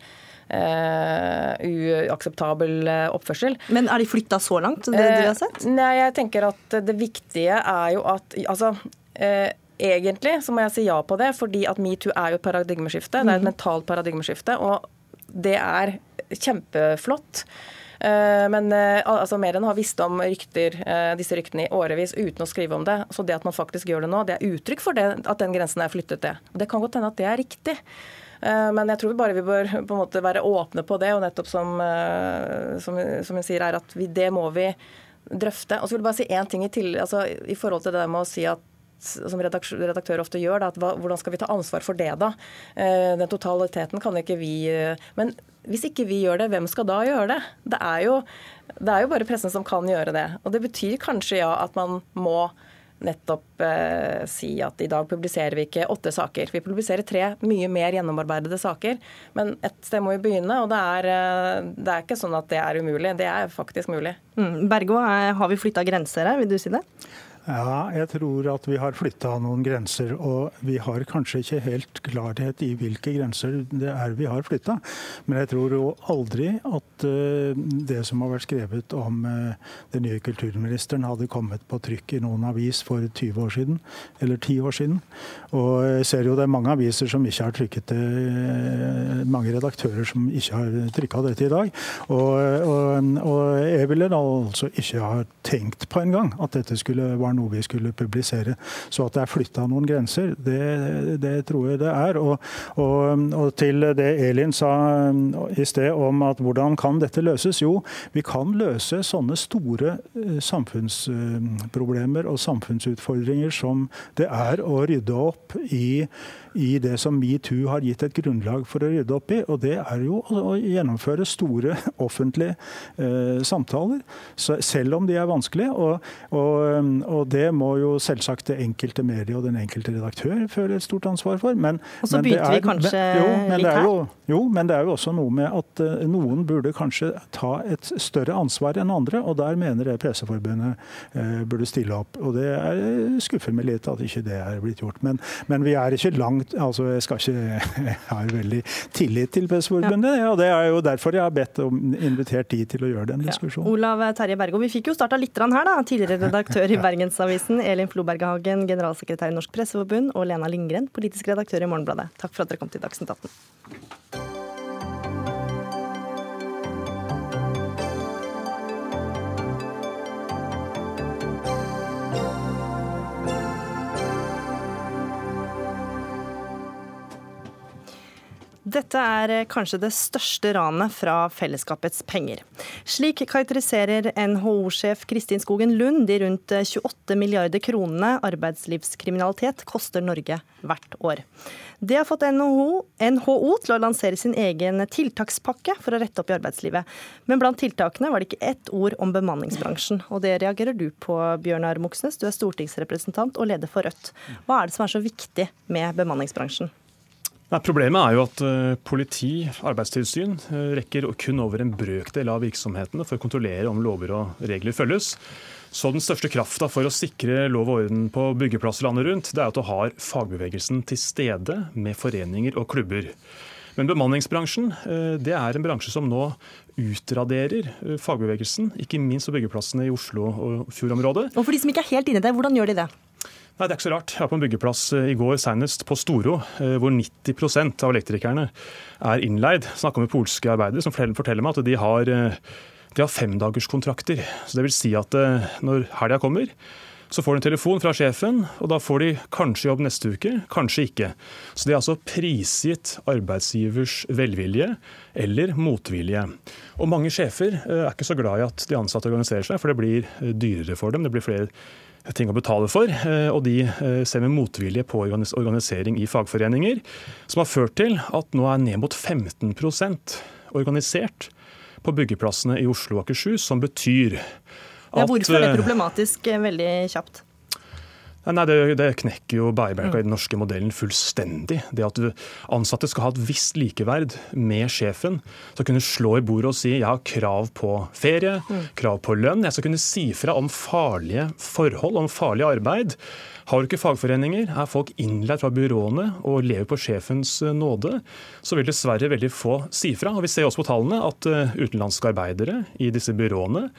uakseptabel uh, oppførsel. Men er de flytta så langt, det du har sett? Nei, jeg tenker at det viktige er jo at altså Egentlig så må jeg si ja på det, fordi at metoo er jo et paradigmeskifte. Det er et mm. mentalt paradigmeskifte, og det er kjempeflott. Men altså, mediene har visst om rykter, disse ryktene i årevis uten å skrive om det. Så det at man faktisk gjør det nå, det er uttrykk for det, at den grensen er flyttet, det. Og det kan godt hende at det er riktig. Eh, men jeg tror bare vi bør på en måte være åpne på det, og nettopp som, eh, som, som hun sier, er at vi, det må vi drøfte. Og så vil jeg bare si én ting i, til, altså, i forhold til det med å si at som redaktør ofte gjør, da, at hva, hvordan skal vi ta ansvar for det, da? Eh, den totaliteten kan ikke vi Men hvis ikke vi gjør det, hvem skal da gjøre det? Det er jo, det er jo bare pressen som kan gjøre det. Og det betyr kanskje ja at man må nettopp eh, si at i dag publiserer vi ikke åtte saker. Vi publiserer tre mye mer gjennomarbeidede saker. Men et sted må vi begynne, og det er, eh, det er ikke sånn at det er umulig. Det er faktisk mulig. Mm. Bergo, har vi flytta grenser her, vil du si det? Ja, jeg tror at vi har flytta noen grenser. Og vi har kanskje ikke helt klarhet i hvilke grenser det er vi har flytta. Men jeg tror jo aldri at uh, det som har vært skrevet om uh, den nye kulturministeren, hadde kommet på trykk i noen avis for 20 år siden, eller 10 år siden. Og jeg ser jo det er mange aviser som ikke har trykket det, uh, mange redaktører som ikke har trykka dette i dag. Og, og, og jeg ville da altså ikke ha tenkt på en gang at dette skulle være noe vi skulle publisere. Så at det er flytta noen grenser, det, det, tror jeg det er. Og, og, og, til det Elin sa i sted om at hvordan kan dette løses? Jo, vi kan løse sånne store eh, samfunnsproblemer og samfunnsutfordringer som det er å rydde opp i i det som metoo har gitt et grunnlag for å rydde opp i. Og det er jo å gjennomføre store offentlige eh, samtaler, selv om de er vanskelige. Og, og, og det må jo selvsagt det enkelte medie og den enkelte redaktør føle et stort ansvar for. Men, og så begynte vi kanskje men, jo, litt her? Jo, jo, men det er jo også noe med at uh, noen burde kanskje ta et større ansvar enn andre, og der mener jeg Presseforbundet uh, burde stille opp. Og det er skuffer meg litt at ikke det er blitt gjort. Men, men vi er ikke langt altså Jeg skal ikke jeg har veldig tillit til Presseforbundet, ja. og det er jo derfor jeg har bedt om invitert de til å gjøre den diskusjonen. Ja. Olav Terje Bergo, vi fikk jo starta litt her, da. Tidligere redaktør i Bergensavisen, Elin Floberghagen, generalsekretær i Norsk Presseforbund, og Lena Lindgren, politisk redaktør i Morgenbladet. Takk for at dere kom til Dagsnytt 18. Dette er eh, kanskje det største ranet fra fellesskapets penger. Slik karakteriserer NHO-sjef Kristin Skogen Lund de rundt 28 eh, milliarder kronene arbeidslivskriminalitet koster Norge hvert år. Det har fått NHO, NHO, til å lansere sin egen tiltakspakke for å rette opp i arbeidslivet. Men blant tiltakene var det ikke ett ord om bemanningsbransjen. Og det reagerer du på, Bjørnar Moxnes. Du er stortingsrepresentant og leder for Rødt. Hva er det som er så viktig med bemanningsbransjen? Nei, problemet er jo at uh, politi, arbeidstilsyn, uh, rekker kun over en brøkdel av virksomhetene for å kontrollere om lover og regler følges. Så den største krafta for å sikre lov og orden på byggeplasser landet rundt, det er at du har fagbevegelsen til stede med foreninger og klubber. Men bemanningsbransjen uh, det er en bransje som nå utraderer fagbevegelsen, ikke minst på byggeplassene i Oslo og fjordområdet. Og for de som ikke er helt inne i det, hvordan gjør de det? Nei, Det er ikke så rart. Jeg var på en byggeplass eh, i går senest på Storo, eh, hvor 90% av elektrikerne er innleid. Snakka med polske arbeidere som forteller meg at de har, eh, har femdagerskontrakter. Så det vil si at når helga kommer, så får de en telefon fra sjefen, og da får de kanskje jobb neste uke, kanskje ikke. Så de er altså prisgitt arbeidsgivers velvilje eller motvilje. Og mange sjefer er ikke så glad i at de ansatte organiserer seg, for det blir dyrere for dem. Det blir flere ting å betale for. Eh, og de eh, ser med motvilje på organisering i fagforeninger, som har ført til at nå er ned mot 15% organisert på byggeplassene i Oslo og Akershus, som betyr at ja, Hvorfor er det eh, problematisk veldig kjapt? Nei, det, det, knekker jo bærebjelka i den norske modellen fullstendig. Det at ansatte skal ha et visst likeverd med sjefen. Skal kunne slå i bordet og si jeg har krav på ferie, mm. krav på lønn. Jeg skal kunne si fra om farlige forhold, om farlig arbeid. Har du ikke fagforeninger, er folk innleid fra byråene og lever på sjefens eh, nåde, så vil dessverre veldig få si fra. Og Vi ser også på tallene at eh, utenlandske arbeidere i disse byråene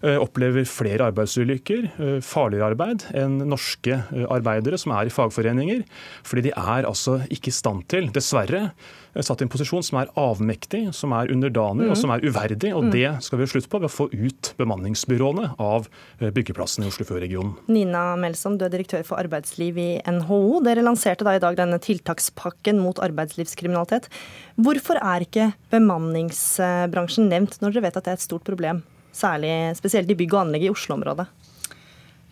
opplever flere arbeidsulykker, eh, farligere arbeid, enn norske eh, arbeidere som er i fagforeninger. Fordi de er altså ikke i stand til, dessverre, satt i en posisjon som er avmektig, som er underdanig mm. og som er uverdig. Og mm. det skal vi ha slutt på ved å få ut bemanningsbyråene av byggeplassene i Oslofjord-regionen. Nina Melsom, du er direktør for arbeidsliv i NHO. Dere lanserte da i dag denne tiltakspakken mot arbeidslivskriminalitet. Hvorfor er ikke bemanningsbransjen nevnt når dere vet at det er et stort problem? Særlig spesielt i bygg og anlegg i Oslo-området?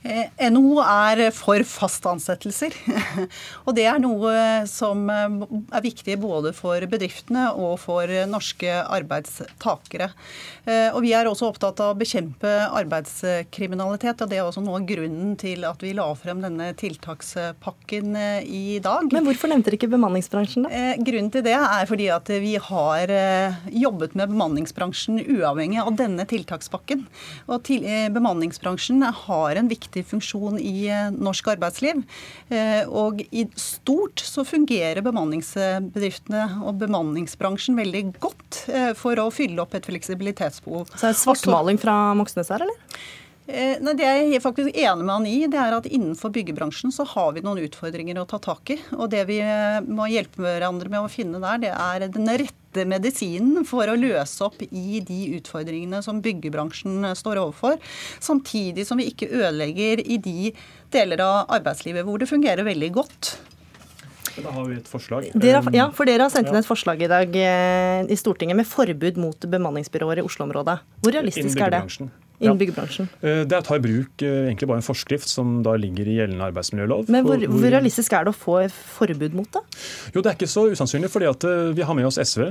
Eh, NHO er for fast ansettelser. og det er noe som eh, er viktig både for bedriftene og for norske arbeidstakere. Eh, og vi er også opptatt av å bekjempe arbeidskriminalitet, og det er også noe av grunnen til at vi la frem denne tiltakspakken i dag. Men hvorfor nevnte dere ikke bemanningsbransjen, da? Grunnen til det er fordi at vi har jobbet med bemanningsbransjen uavhengig av denne tiltakspakken. Og til, bemanningsbransjen har en viktig viktig funksjon i eh, norsk arbeidsliv. Eh, og i stort så fungerer bemanningsbedriftene og bemanningsbransjen veldig godt eh, for å fylle opp et fleksibilitetsbehov. Så er det svartmaling fra Moxnes her, eller? Nei, Det jeg er faktisk enig med han i, det er at innenfor byggebransjen så har vi noen utfordringer å ta tak i. Og det vi må hjelpe hverandre med å finne der, det er den rette medisinen for å løse opp i de utfordringene som byggebransjen står overfor. Samtidig som vi ikke ødelegger i de deler av arbeidslivet hvor det fungerer veldig godt. Da har vi et forslag. Dere, ja, for dere har sendt inn et forslag i dag eh, i Stortinget med forbud mot bemanningsbyråer i Oslo-området. Hvor realistisk er det? Innen ja. byggebransjen? Det er å ta i bruk egentlig bare en forskrift som da ligger i gjeldende arbeidsmiljølov. Men hvor, hvor realistisk er det å få forbud mot det? Jo, Det er ikke så usannsynlig, fordi at vi har med oss SV,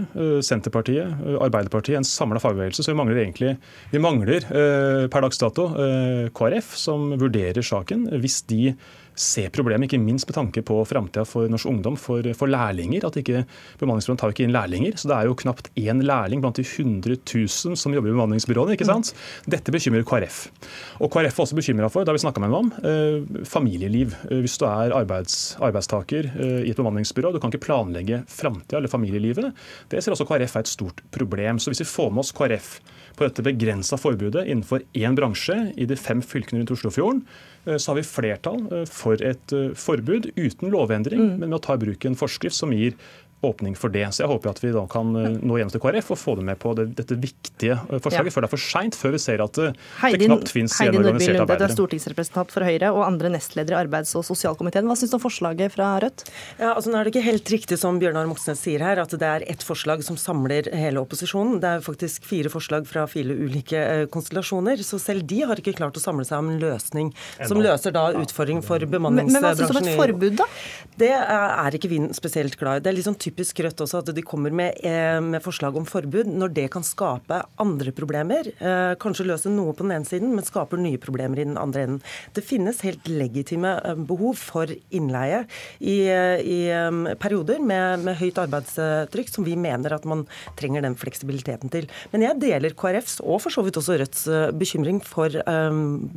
Senterpartiet, Arbeiderpartiet, en samla fagbevegelse. Så vi mangler egentlig vi mangler per dags dato KrF, som vurderer saken. Hvis de se problemet, ikke minst med tanke på framtida for norsk ungdom, for, for lærlinger. at ikke Bemanningsbyråene tar ikke inn lærlinger. Så det er jo knapt én lærling blant de 100 000 som jobber i bemanningsbyråene. ikke sant? Dette bekymrer KrF. Og KrF er også bekymra for, det har vi snakka med dem om, eh, familieliv. Eh, hvis du er arbeids, arbeidstaker eh, i et bemanningsbyrå, du kan ikke planlegge framtida eller familielivet. Det ser også KrF er et stort problem. Så hvis vi får med oss KrF på dette begrensa forbudet innenfor én bransje i de fem fylkene rundt Oslofjorden, så har vi flertall eh, for et eh, forbud uten lovendring, mm. men med å ta i bruk en forskrift som gir åpning for det. Så jeg håper at vi da kan eh, nå gjennom til KrF og få dem med på det, dette viktige eh, forslaget ja. før det er for seint, før vi ser at det, Heidi, det knapt fins gjenorganiserte arbeidere. Du er stortingsrepresentant for Høyre og andre nestleder i arbeids- og sosialkomiteen. Hva syns du om forslaget fra Rødt? Ja, altså Nå er det ikke helt riktig som Bjørnar Moxnes sier her, at det er ett forslag som samler hele opposisjonen. Det er faktisk fire forslag fra fire ulike eh, konstellasjoner. Så selv de har ikke klart å samle seg om en løsning som løser da utfordringen for bemanningsbransjen. Men, men hva syns du om et forbud, da? Det er ikke vi spesielt glad i. Det er liksom typisk Rødt også at de kommer med, eh, med, forslag om forbud når det kan skape andre problemer. Eh, kanskje løse noe på den ene siden, men skaper nye problemer i den andre enden. Det finnes helt legitime eh, behov for innleie i, i perioder med, med, høyt arbeidstrykk, som vi mener at man trenger den fleksibiliteten til. Men jeg deler KrFs og for så vidt også Rødts bekymring for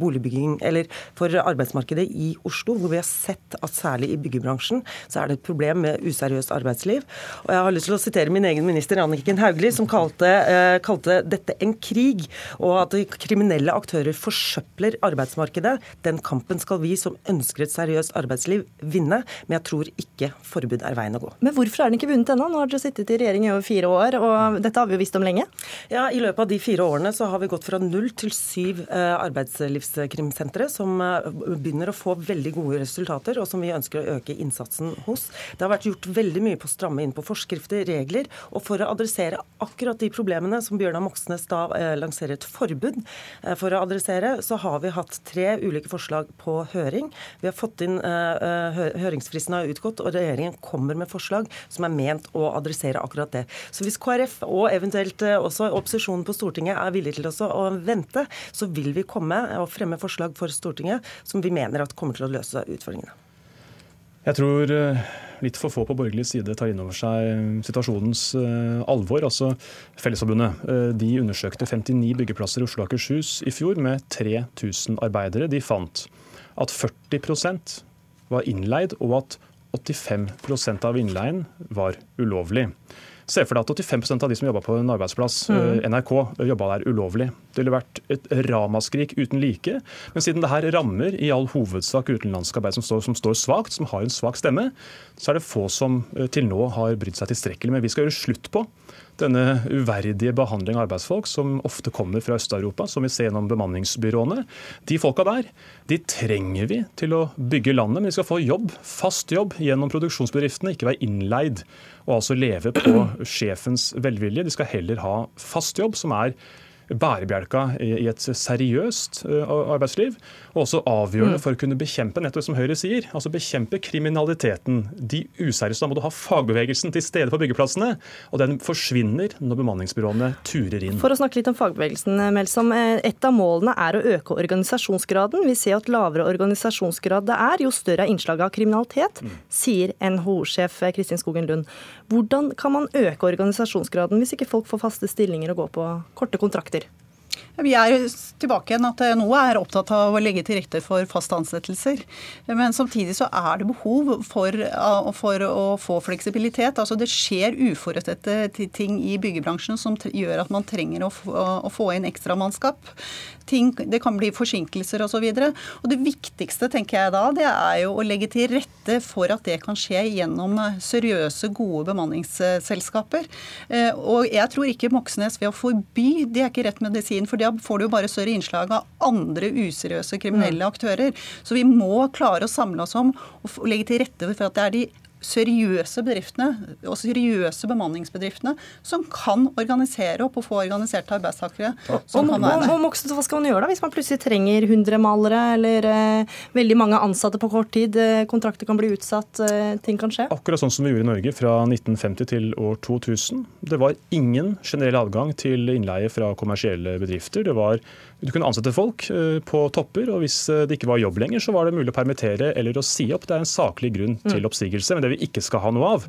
boligbygging, eller for arbeidsmarkedet i Oslo, hvor vi har sett at særlig i byggebransjen så er det et problem med useriøst arbeidsliv. Og jeg har lyst til å sitere min egen minister Anniken Hauglie, som kalte, eh, kalte, dette en krig, og at kriminelle aktører forsøpler arbeidsmarkedet. Den kampen skal vi som ønsker et seriøst arbeidsliv, vinne. Men jeg tror ikke forbud er veien å gå. Men hvorfor er den ikke vunnet ennå? Nå har dere sittet i regjering i over fire år, og dette har vi jo visst om lenge. Ja, I løpet av de fire årene så har vi gått fra null til syv eh, arbeidslivskrimsentre, som eh, begynner å få veldig gode resultater, og som vi ønsker å øke innsatsen hos. Det har vært gjort veldig mye på å stramme inn på forskrifter, regler. Og for å adressere akkurat de problemene som Bjørnar Moxnes da eh, lanserer et forbud eh, for å adressere, så har vi hatt tre ulike forslag på høring. Vi har fått inn eh, Høringsfristen har utgått, og regjeringen kommer med forslag som er ment å adressere akkurat det. Så hvis KrF og eventuelt også opposisjonen på Stortinget er villig til å vente, så vil vi komme og fremme forslag for Stortinget som vi mener at kommer til å løse utfordringene. Jeg tror eh, litt for få på borgerlig side tar inn over seg situasjonens eh, alvor. Altså, Fellesforbundet eh, de undersøkte 59 byggeplasser i Oslo og Akershus i fjor med 3000 arbeidere. De fant at 40% var innleid, og at 85% av innleien var ulovlig. Se for deg at 85% av de som jobba på en arbeidsplass, mm. Eh, NRK, jobba der ulovlig. Det ville vært et ramaskrik uten like. Men siden det her rammer i all hovedsak utenlandske arbeid som står, som står svakt, som har en svak stemme, så er det få som eh, til nå har brydd seg tilstrekkelig. Men vi skal gjøre slutt på denne uverdige behandling av arbeidsfolk som ofte kommer fra Øst-Europa, som vi ser gjennom bemanningsbyråene. De folka der de trenger vi til å bygge landet, men de skal få jobb, fast jobb gjennom produksjonsbedriftene, ikke være innleid og altså leve på sjefens velvilje. De skal heller ha fast jobb, som er bærebjelka i et seriøst arbeidsliv. Og også avgjørende mm. for å kunne bekjempe nettopp som Høyre sier, altså bekjempe kriminaliteten. De useriøse. Da må du ha fagbevegelsen til stede på byggeplassene. Og den forsvinner når bemanningsbyråene turer inn. For å snakke litt om fagbevegelsen, Melsom. Eh, et av målene er å øke organisasjonsgraden. Vi ser at lavere organisasjonsgrad det er, jo større er innslaget av kriminalitet, mm. sier NHO-sjef Kristin Skogen Lund. Hvordan kan man øke organisasjonsgraden hvis ikke folk får faste stillinger og går på korte kontrakter? Vi er tilbake igjen at NHO er opptatt av å legge til rette for faste ansettelser. Men samtidig så er det behov for, for å få fleksibilitet. Altså Det skjer uforutsette ting i byggebransjen som gjør at man trenger å å få inn ekstramannskap. Det kan bli forsinkelser osv. Det viktigste tenker jeg da, det er jo å legge til rette for at det kan skje gjennom seriøse, gode bemanningsselskaper. Eh, og jeg tror ikke Moxnes ved å forby, det er ikke rett medisin. for da får du jo bare større innslag av andre useriøse kriminelle mm. aktører. Så vi må klare å samle oss om og legge til rette for at det er de seriøse bedriftene og seriøse bemanningsbedriftene som kan organisere opp og få organiserte arbeidstakere. som Og, kan være og, og Moxnes, hva skal man gjøre da, hvis man plutselig trenger 100 malere eller eh, veldig mange ansatte på kort tid? Eh, kontrakter kan bli utsatt, eh, ting kan skje? Akkurat sånn som vi gjorde i Norge fra 1950 til år 2000. Det var ingen generell adgang til innleie fra kommersielle bedrifter. Det var, du kunne ansette folk eh, på topper, og hvis eh, det ikke var jobb lenger, så var det mulig å permittere eller å si opp. Det er en saklig grunn til oppsigelse. Men det vi ikke skal ha noe av,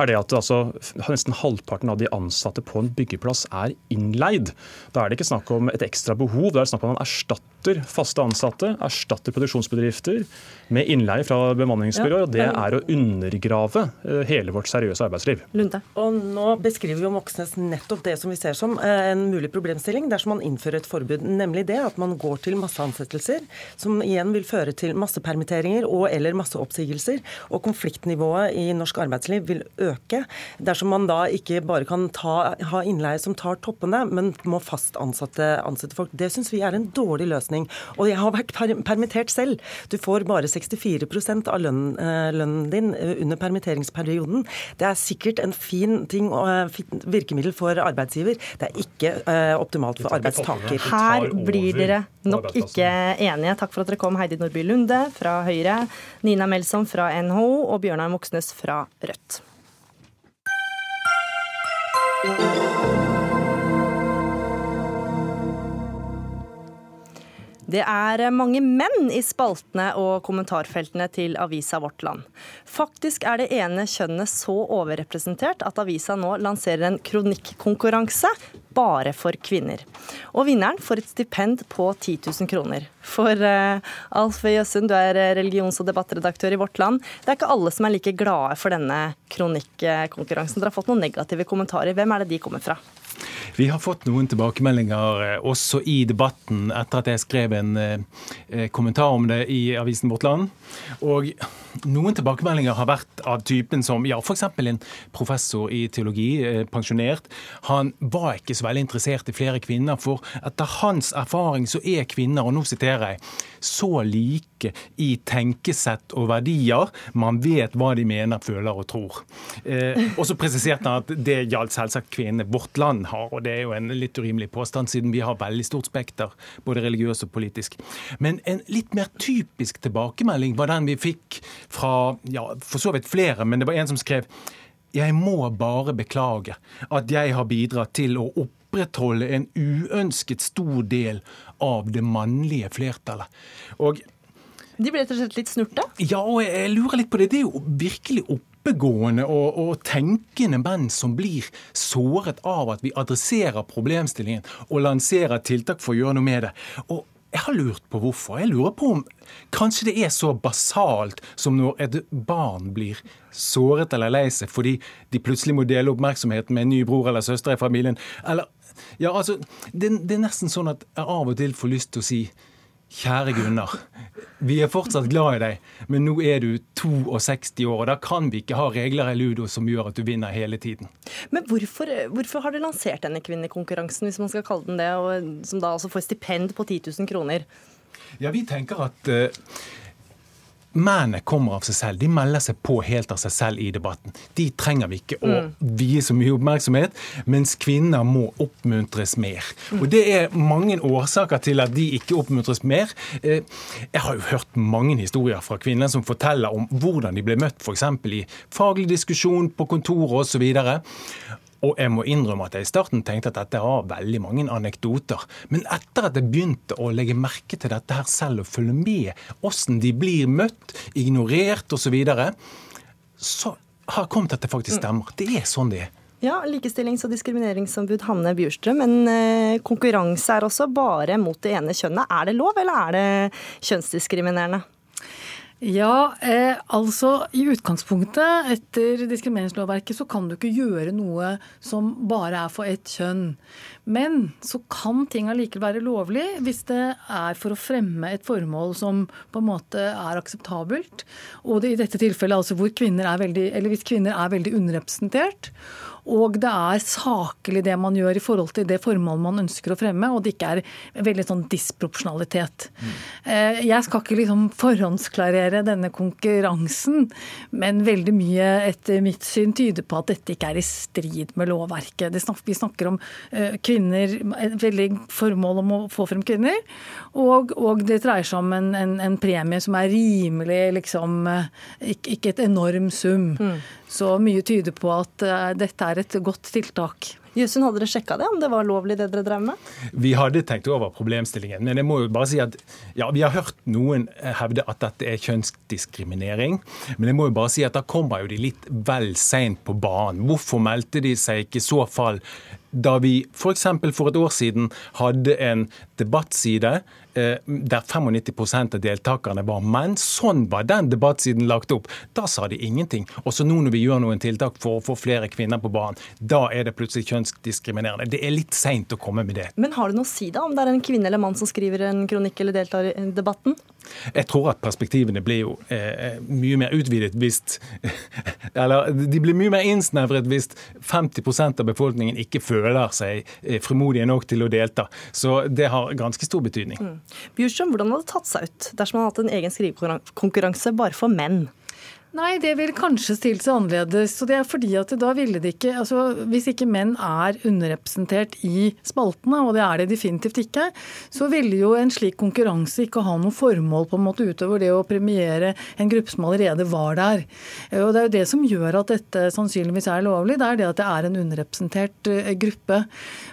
er det at altså, nesten halvparten av de ansatte på en byggeplass er innleid. Da er det ikke snakk om et ekstra behov, da er det snakk om en man erstatter faste ansatte, erstatter produksjonsbedrifter med innleie fra bemanningsbyråer. Ja, og det er å undergrave eh, hele vårt seriøse arbeidsliv. Lunde? Og nå beskriver jo Moxnes nettopp det som vi ser som eh, en mulig problemstilling dersom man innfører et forbud, nemlig det at man går til masseansettelser, som igjen vil føre til massepermitteringer og eller masseoppsigelser. Og konfliktnivået i norsk arbeidsliv vil øke dersom man da ikke bare kan ta, ha innleie som tar toppene, men må fast ansatte, ansette folk. Det syns vi er en dårlig løsning. Og jeg har vært per permittert selv. Du får bare 64% av lønnen, eh, lønnen din eh, under permitteringsperioden. Det er sikkert en fin ting og eh, virkemiddel for arbeidsgiver. Det er ikke uh, optimalt for arbeidstaker. Her blir dere nok ikke enige. Takk for at dere kom, Heidi Nordby Lunde fra Høyre, Nina Melsom fra NHO og Bjørnar Moxnes fra Rødt. Det er mange menn i spaltene og kommentarfeltene til avisa Vårt Land. Faktisk er det ene kjønnet så overrepresentert at avisa nå lanserer en kronikkonkurranse bare for kvinner. Og vinneren får et stipend på 10 000 kroner. For uh, Alf Jøssund, du er religions- og debattredaktør i Vårt Land. Det er ikke alle som er like glade for denne kronikkonkurransen. Dere har fått noen negative kommentarer. Hvem er det de kommer fra? Vi har fått noen tilbakemeldinger eh, også i debatten etter at jeg skrev en eh, kommentar om det i avisen Vårt Land. Og noen tilbakemeldinger har vært av typen som ja, f.eks. en professor i teologi, eh, pensjonert. Han var ikke så veldig interessert i flere kvinner, for etter hans erfaring så er kvinner, og nå siterer jeg, så like i tenkesett og verdier. Man vet hva de mener, føler og tror. Eh, og så presiserte han at det gjaldt selvsagt kvinnene Vårt Land har, og det er jo en litt urimelig påstand, siden vi har veldig stort spekter, både religiøst og politisk. Men en litt mer typisk tilbakemelding var den vi fikk fra ja, for så vidt flere, men det var en som skrev jeg må bare beklage at jeg har bidratt til å opprettholde en uønsket stor del av det mannlige flertallet. Og De ble rett og slett litt snurte? ja, og jeg lurer litt på det. Det er jo virkelig oppegående og, og tenkende menn som blir såret av at vi adresserer problemstillingen og lanserer tiltak for å gjøre noe med det. Og jeg har lurt på hvorfor. Jeg lurer på om kanskje det er så basalt som når et barn blir såret eller lei seg fordi de plutselig må dele oppmerksomheten med en ny bror eller søster i familien. Eller, ja, altså, det, det er nesten sånn at jeg av og til får lyst til å si Kjære Gunnar. Vi er fortsatt glad i deg, men nå er du 62 år, og da kan vi ikke ha regler i ludo som gjør at du vinner hele tiden. Men hvorfor, hvorfor har du lansert denne kvinnekonkurransen, hvis man skal kalle den det, og som da altså får stipend på 10 000 kroner? Ja, vi tenker at uh, Mennene kommer av seg selv. De melder seg på helt av seg selv i debatten. De trenger vi ikke å vie så mye oppmerksomhet, mens kvinner må oppmuntres mer. Og Det er mange årsaker til at de ikke oppmuntres mer. Eh, Jeg har jo hørt mange historier fra kvinner som forteller om hvordan de ble møtt f.eks. i faglig diskusjon på kontoret osv. Og jeg må innrømme at jeg i starten tenkte at dette har veldig mange anekdoter. Men etter at jeg begynte å legge merke til dette her selv og følge med hvordan de blir møtt, ignorert osv., så, videre, så har jeg kommet at det faktisk stemmer. Det er sånn det er. Ja, Likestillings- og diskrimineringsombud Hanne Bjurstrøm, men eh, konkurranse er også bare mot det ene kjønnet. Er det lov, eller er det kjønnsdiskriminerende? Ja, eh, altså i utgangspunktet etter diskrimineringslovverket så kan du ikke gjøre noe som bare er for ett kjønn. Men så kan ting allikevel være lovlig hvis det er for å fremme et formål som på en måte er akseptabelt. Og det, i dette tilfellet altså hvor kvinner er veldig, eller hvis kvinner er veldig underrepresentert. Og det er saklig det man gjør i forhold til det formålet man ønsker å fremme, og det ikke er veldig sånn disproporsjonalitet. Mm. Jeg skal ikke liksom forhåndsklarere denne konkurransen, men veldig mye etter mitt syn tyder på at dette ikke er i strid med lovverket. Vi snakker om eh, kvinner, et veldig formål om å få frem kvinner, og, og det dreier seg om en, en, en, premie som er rimelig, liksom, eh, ikke, ikke et enorm sum. Mm. Så mye tyder på at dette er et godt tiltak. Jøsund, hadde dere sjekka det, om det var lovlig det dere drev med? Vi hadde tenkt over problemstillingen, men jeg må jo bare si at ja, vi har hørt noen hevde at dette er kjønnsdiskriminering. Men jeg må jo bare si at da kommer jo de litt vel seint på banen. Hvorfor meldte de seg ikke i så fall da vi f.eks. For, for et år siden hadde en debattside der 95% av deltakerne var menn. Sånn var den debattsiden lagt opp. Da sa de ingenting. Også nå når vi gjør noen tiltak for å få flere kvinner på banen, da er det plutselig kjønnsdiskriminerende. Det er litt seint å komme med det. Men har du noe å si da, om det er en kvinne eller mann som skriver en kronikk eller deltar i debatten? Jeg tror at perspektivene blir jo eh, mye mer utvidet hvis Eller de blir mye mer innsnevret hvis 50% av befolkningen ikke føler seg eh, frimodige nok til å delta. Så det har ganske stor betydning. Mm. Bjurstrøm, hvordan hadde det tatt seg ut dersom man hadde hatt en egen skrivekonkurranse bare for menn? Nei, det vil kanskje stilt seg annerledes. Så det er fordi at da ville det ikke altså Hvis ikke menn er underrepresentert i spaltene, og det er det definitivt ikke, så ville jo en slik konkurranse ikke ha noe formål på en måte utover det å premiere en gruppe som allerede var der. Og Det er jo det som gjør at dette sannsynligvis er lovlig, det er det at det er en underrepresentert eh, gruppe.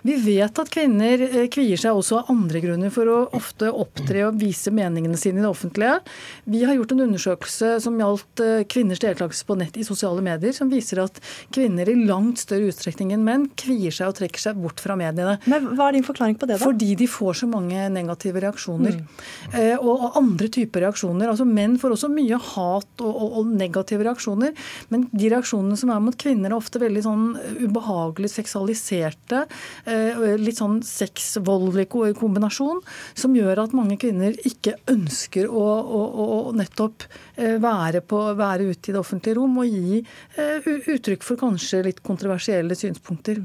Vi vet at kvinner eh, kvier seg også av andre grunner for å ofte opptre og vise meningene sine i det offentlige. Vi har gjort en undersøkelse som gjaldt eh, kvinners deltakelse på nett i sosiale medier, som viser at kvinner i langt større utstrekning enn menn kvier seg og trekker seg bort fra mediene. Men Hva er din forklaring på det? da? Fordi de får så mange negative reaksjoner. Mm. Eh, og, andre typer reaksjoner. Altså Menn får også mye hat og, og, og, negative reaksjoner. Men de reaksjonene som er mot kvinner, er ofte veldig sånn ubehagelig seksualiserte. Eh, litt sånn sexvoldelig kombinasjon, som gjør at mange kvinner ikke ønsker å, å, å nettopp eh, være, på, være ute i det offentlige rom og gi uh, uttrykk for kanskje litt kontroversielle synspunkter.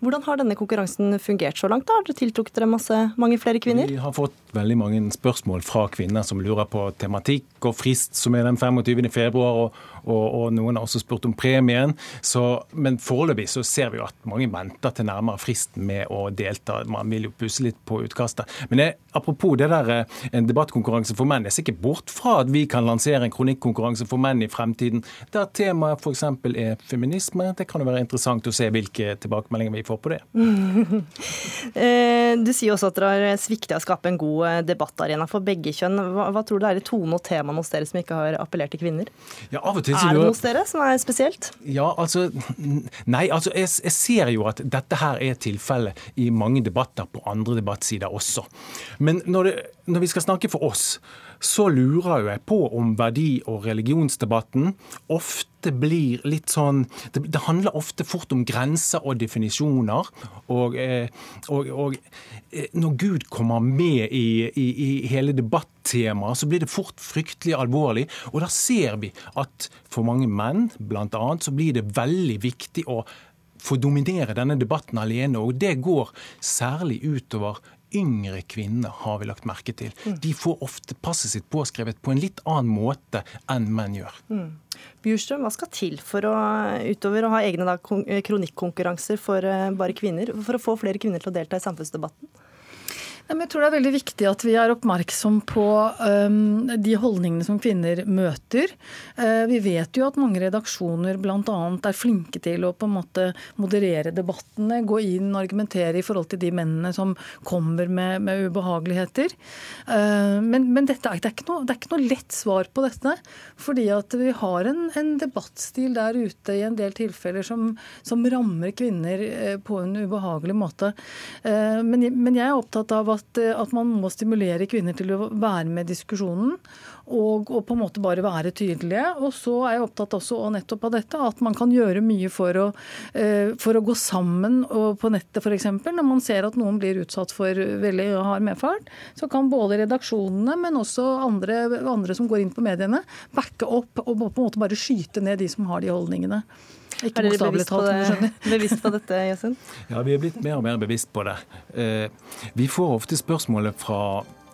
Hvordan har denne konkurransen fungert så langt? da? Har dere tiltrukket dere masse, mange flere kvinner? Vi har fått veldig mange spørsmål fra kvinner som lurer på tematikk og frist, som er den 25. februar. og og, og, noen har også spurt om premien. Så, men foreløpig så ser vi jo at mange venter til nærmere fristen med å delta. Man vil jo pusse litt på utkastet. Men jeg, apropos det der eh, en debattkonkurranse for menn. Jeg ser ikke bort fra at vi kan lansere en kronikkonkurranse for menn i fremtiden, der temaet f.eks. er feminisme. Det kan jo være interessant å se hvilke tilbakemeldinger vi får på det. Eh, du sier også at dere har svikta å skape en god eh, debattarena for begge kjønn. Hva, hva tror du er i tone og temaene hos dere som ikke har appellert til kvinner? Ja, av og til er det hos dere som er spesielt? Ja, altså Nei, altså jeg, jeg ser jo at dette her er tilfellet i mange debatter på andre debattsider også. Men når, det, når vi skal snakke for oss, så lurer jo jeg på om verdi- og religionsdebatten ofte blir litt sånn Det, det handler ofte fort om grenser og definisjoner. Og, eh, og, og eh, når Gud kommer med i, i, i hele debattemaet, så blir det fort fryktelig alvorlig. Og da ser vi at for mange menn, blant annet, så blir det veldig viktig å få dominere denne debatten alene. Og det går særlig utover yngre kvinner, har vi lagt merke til. Mm. De får ofte passet sitt påskrevet på en litt annen måte enn menn gjør. Mm. Bjurstrøm, hva skal til for å, utover å ha egne kronikkonkurranser for eh, bare kvinner, for å få flere kvinner til å delta i samfunnsdebatten? Jeg tror det er veldig viktig at vi er oppmerksom på um, de holdningene som kvinner møter. Uh, vi vet jo at mange redaksjoner bl.a. er flinke til å på en måte moderere debattene, gå inn og argumentere i forhold til de mennene som kommer med, med ubehageligheter. Uh, men, men dette det, er ikke noe, det er ikke noe lett svar på dette. Fordi at vi har en, en debattstil der ute i en del tilfeller som, som rammer kvinner uh, på en ubehagelig måte. Men, men jeg er opptatt av at at, eh, at, man må stimulere kvinner til å være med i diskusjonen. Og, og, på en måte bare være tydelige. Og så er jeg opptatt også nettopp av dette, at man kan gjøre mye for å, uh, for å gå sammen på nettet f.eks. Når man ser at noen blir utsatt for veldig hard medfart, så kan både redaksjonene, men også andre, andre som går inn på mediene, backe opp og på en måte bare skyte ned de som har de holdningene. Ikke er dere bevisst bevisst på dette, Jøsund? Ja, vi er blitt mer og mer bevisst på det. Eh, vi får ofte spørsmålet fra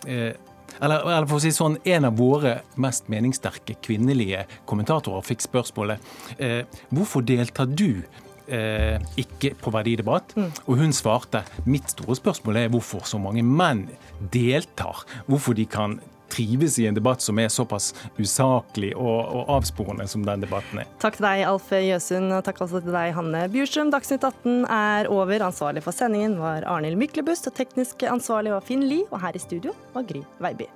eh, eller, eller, for å si sånn, En av våre mest meningssterke kvinnelige kommentatorer fikk spørsmålet eh, hvorfor deltar du eh, ikke på verdidebatt? Mm. Og hun svarte mitt store spørsmål er hvorfor så mange menn deltar. Hvorfor de kan trives i en debatt som er såpass usaklig og, og avsporende som den debatten er. Takk til deg, Alf Jøsund, og takk også til deg, Hanne Bjursum. Dagsnytt 18 er over. Ansvarlig for sendingen var Arnhild Myklebust, og teknisk ansvarlig var Finn Lie, og her i studio var Gry Veiby.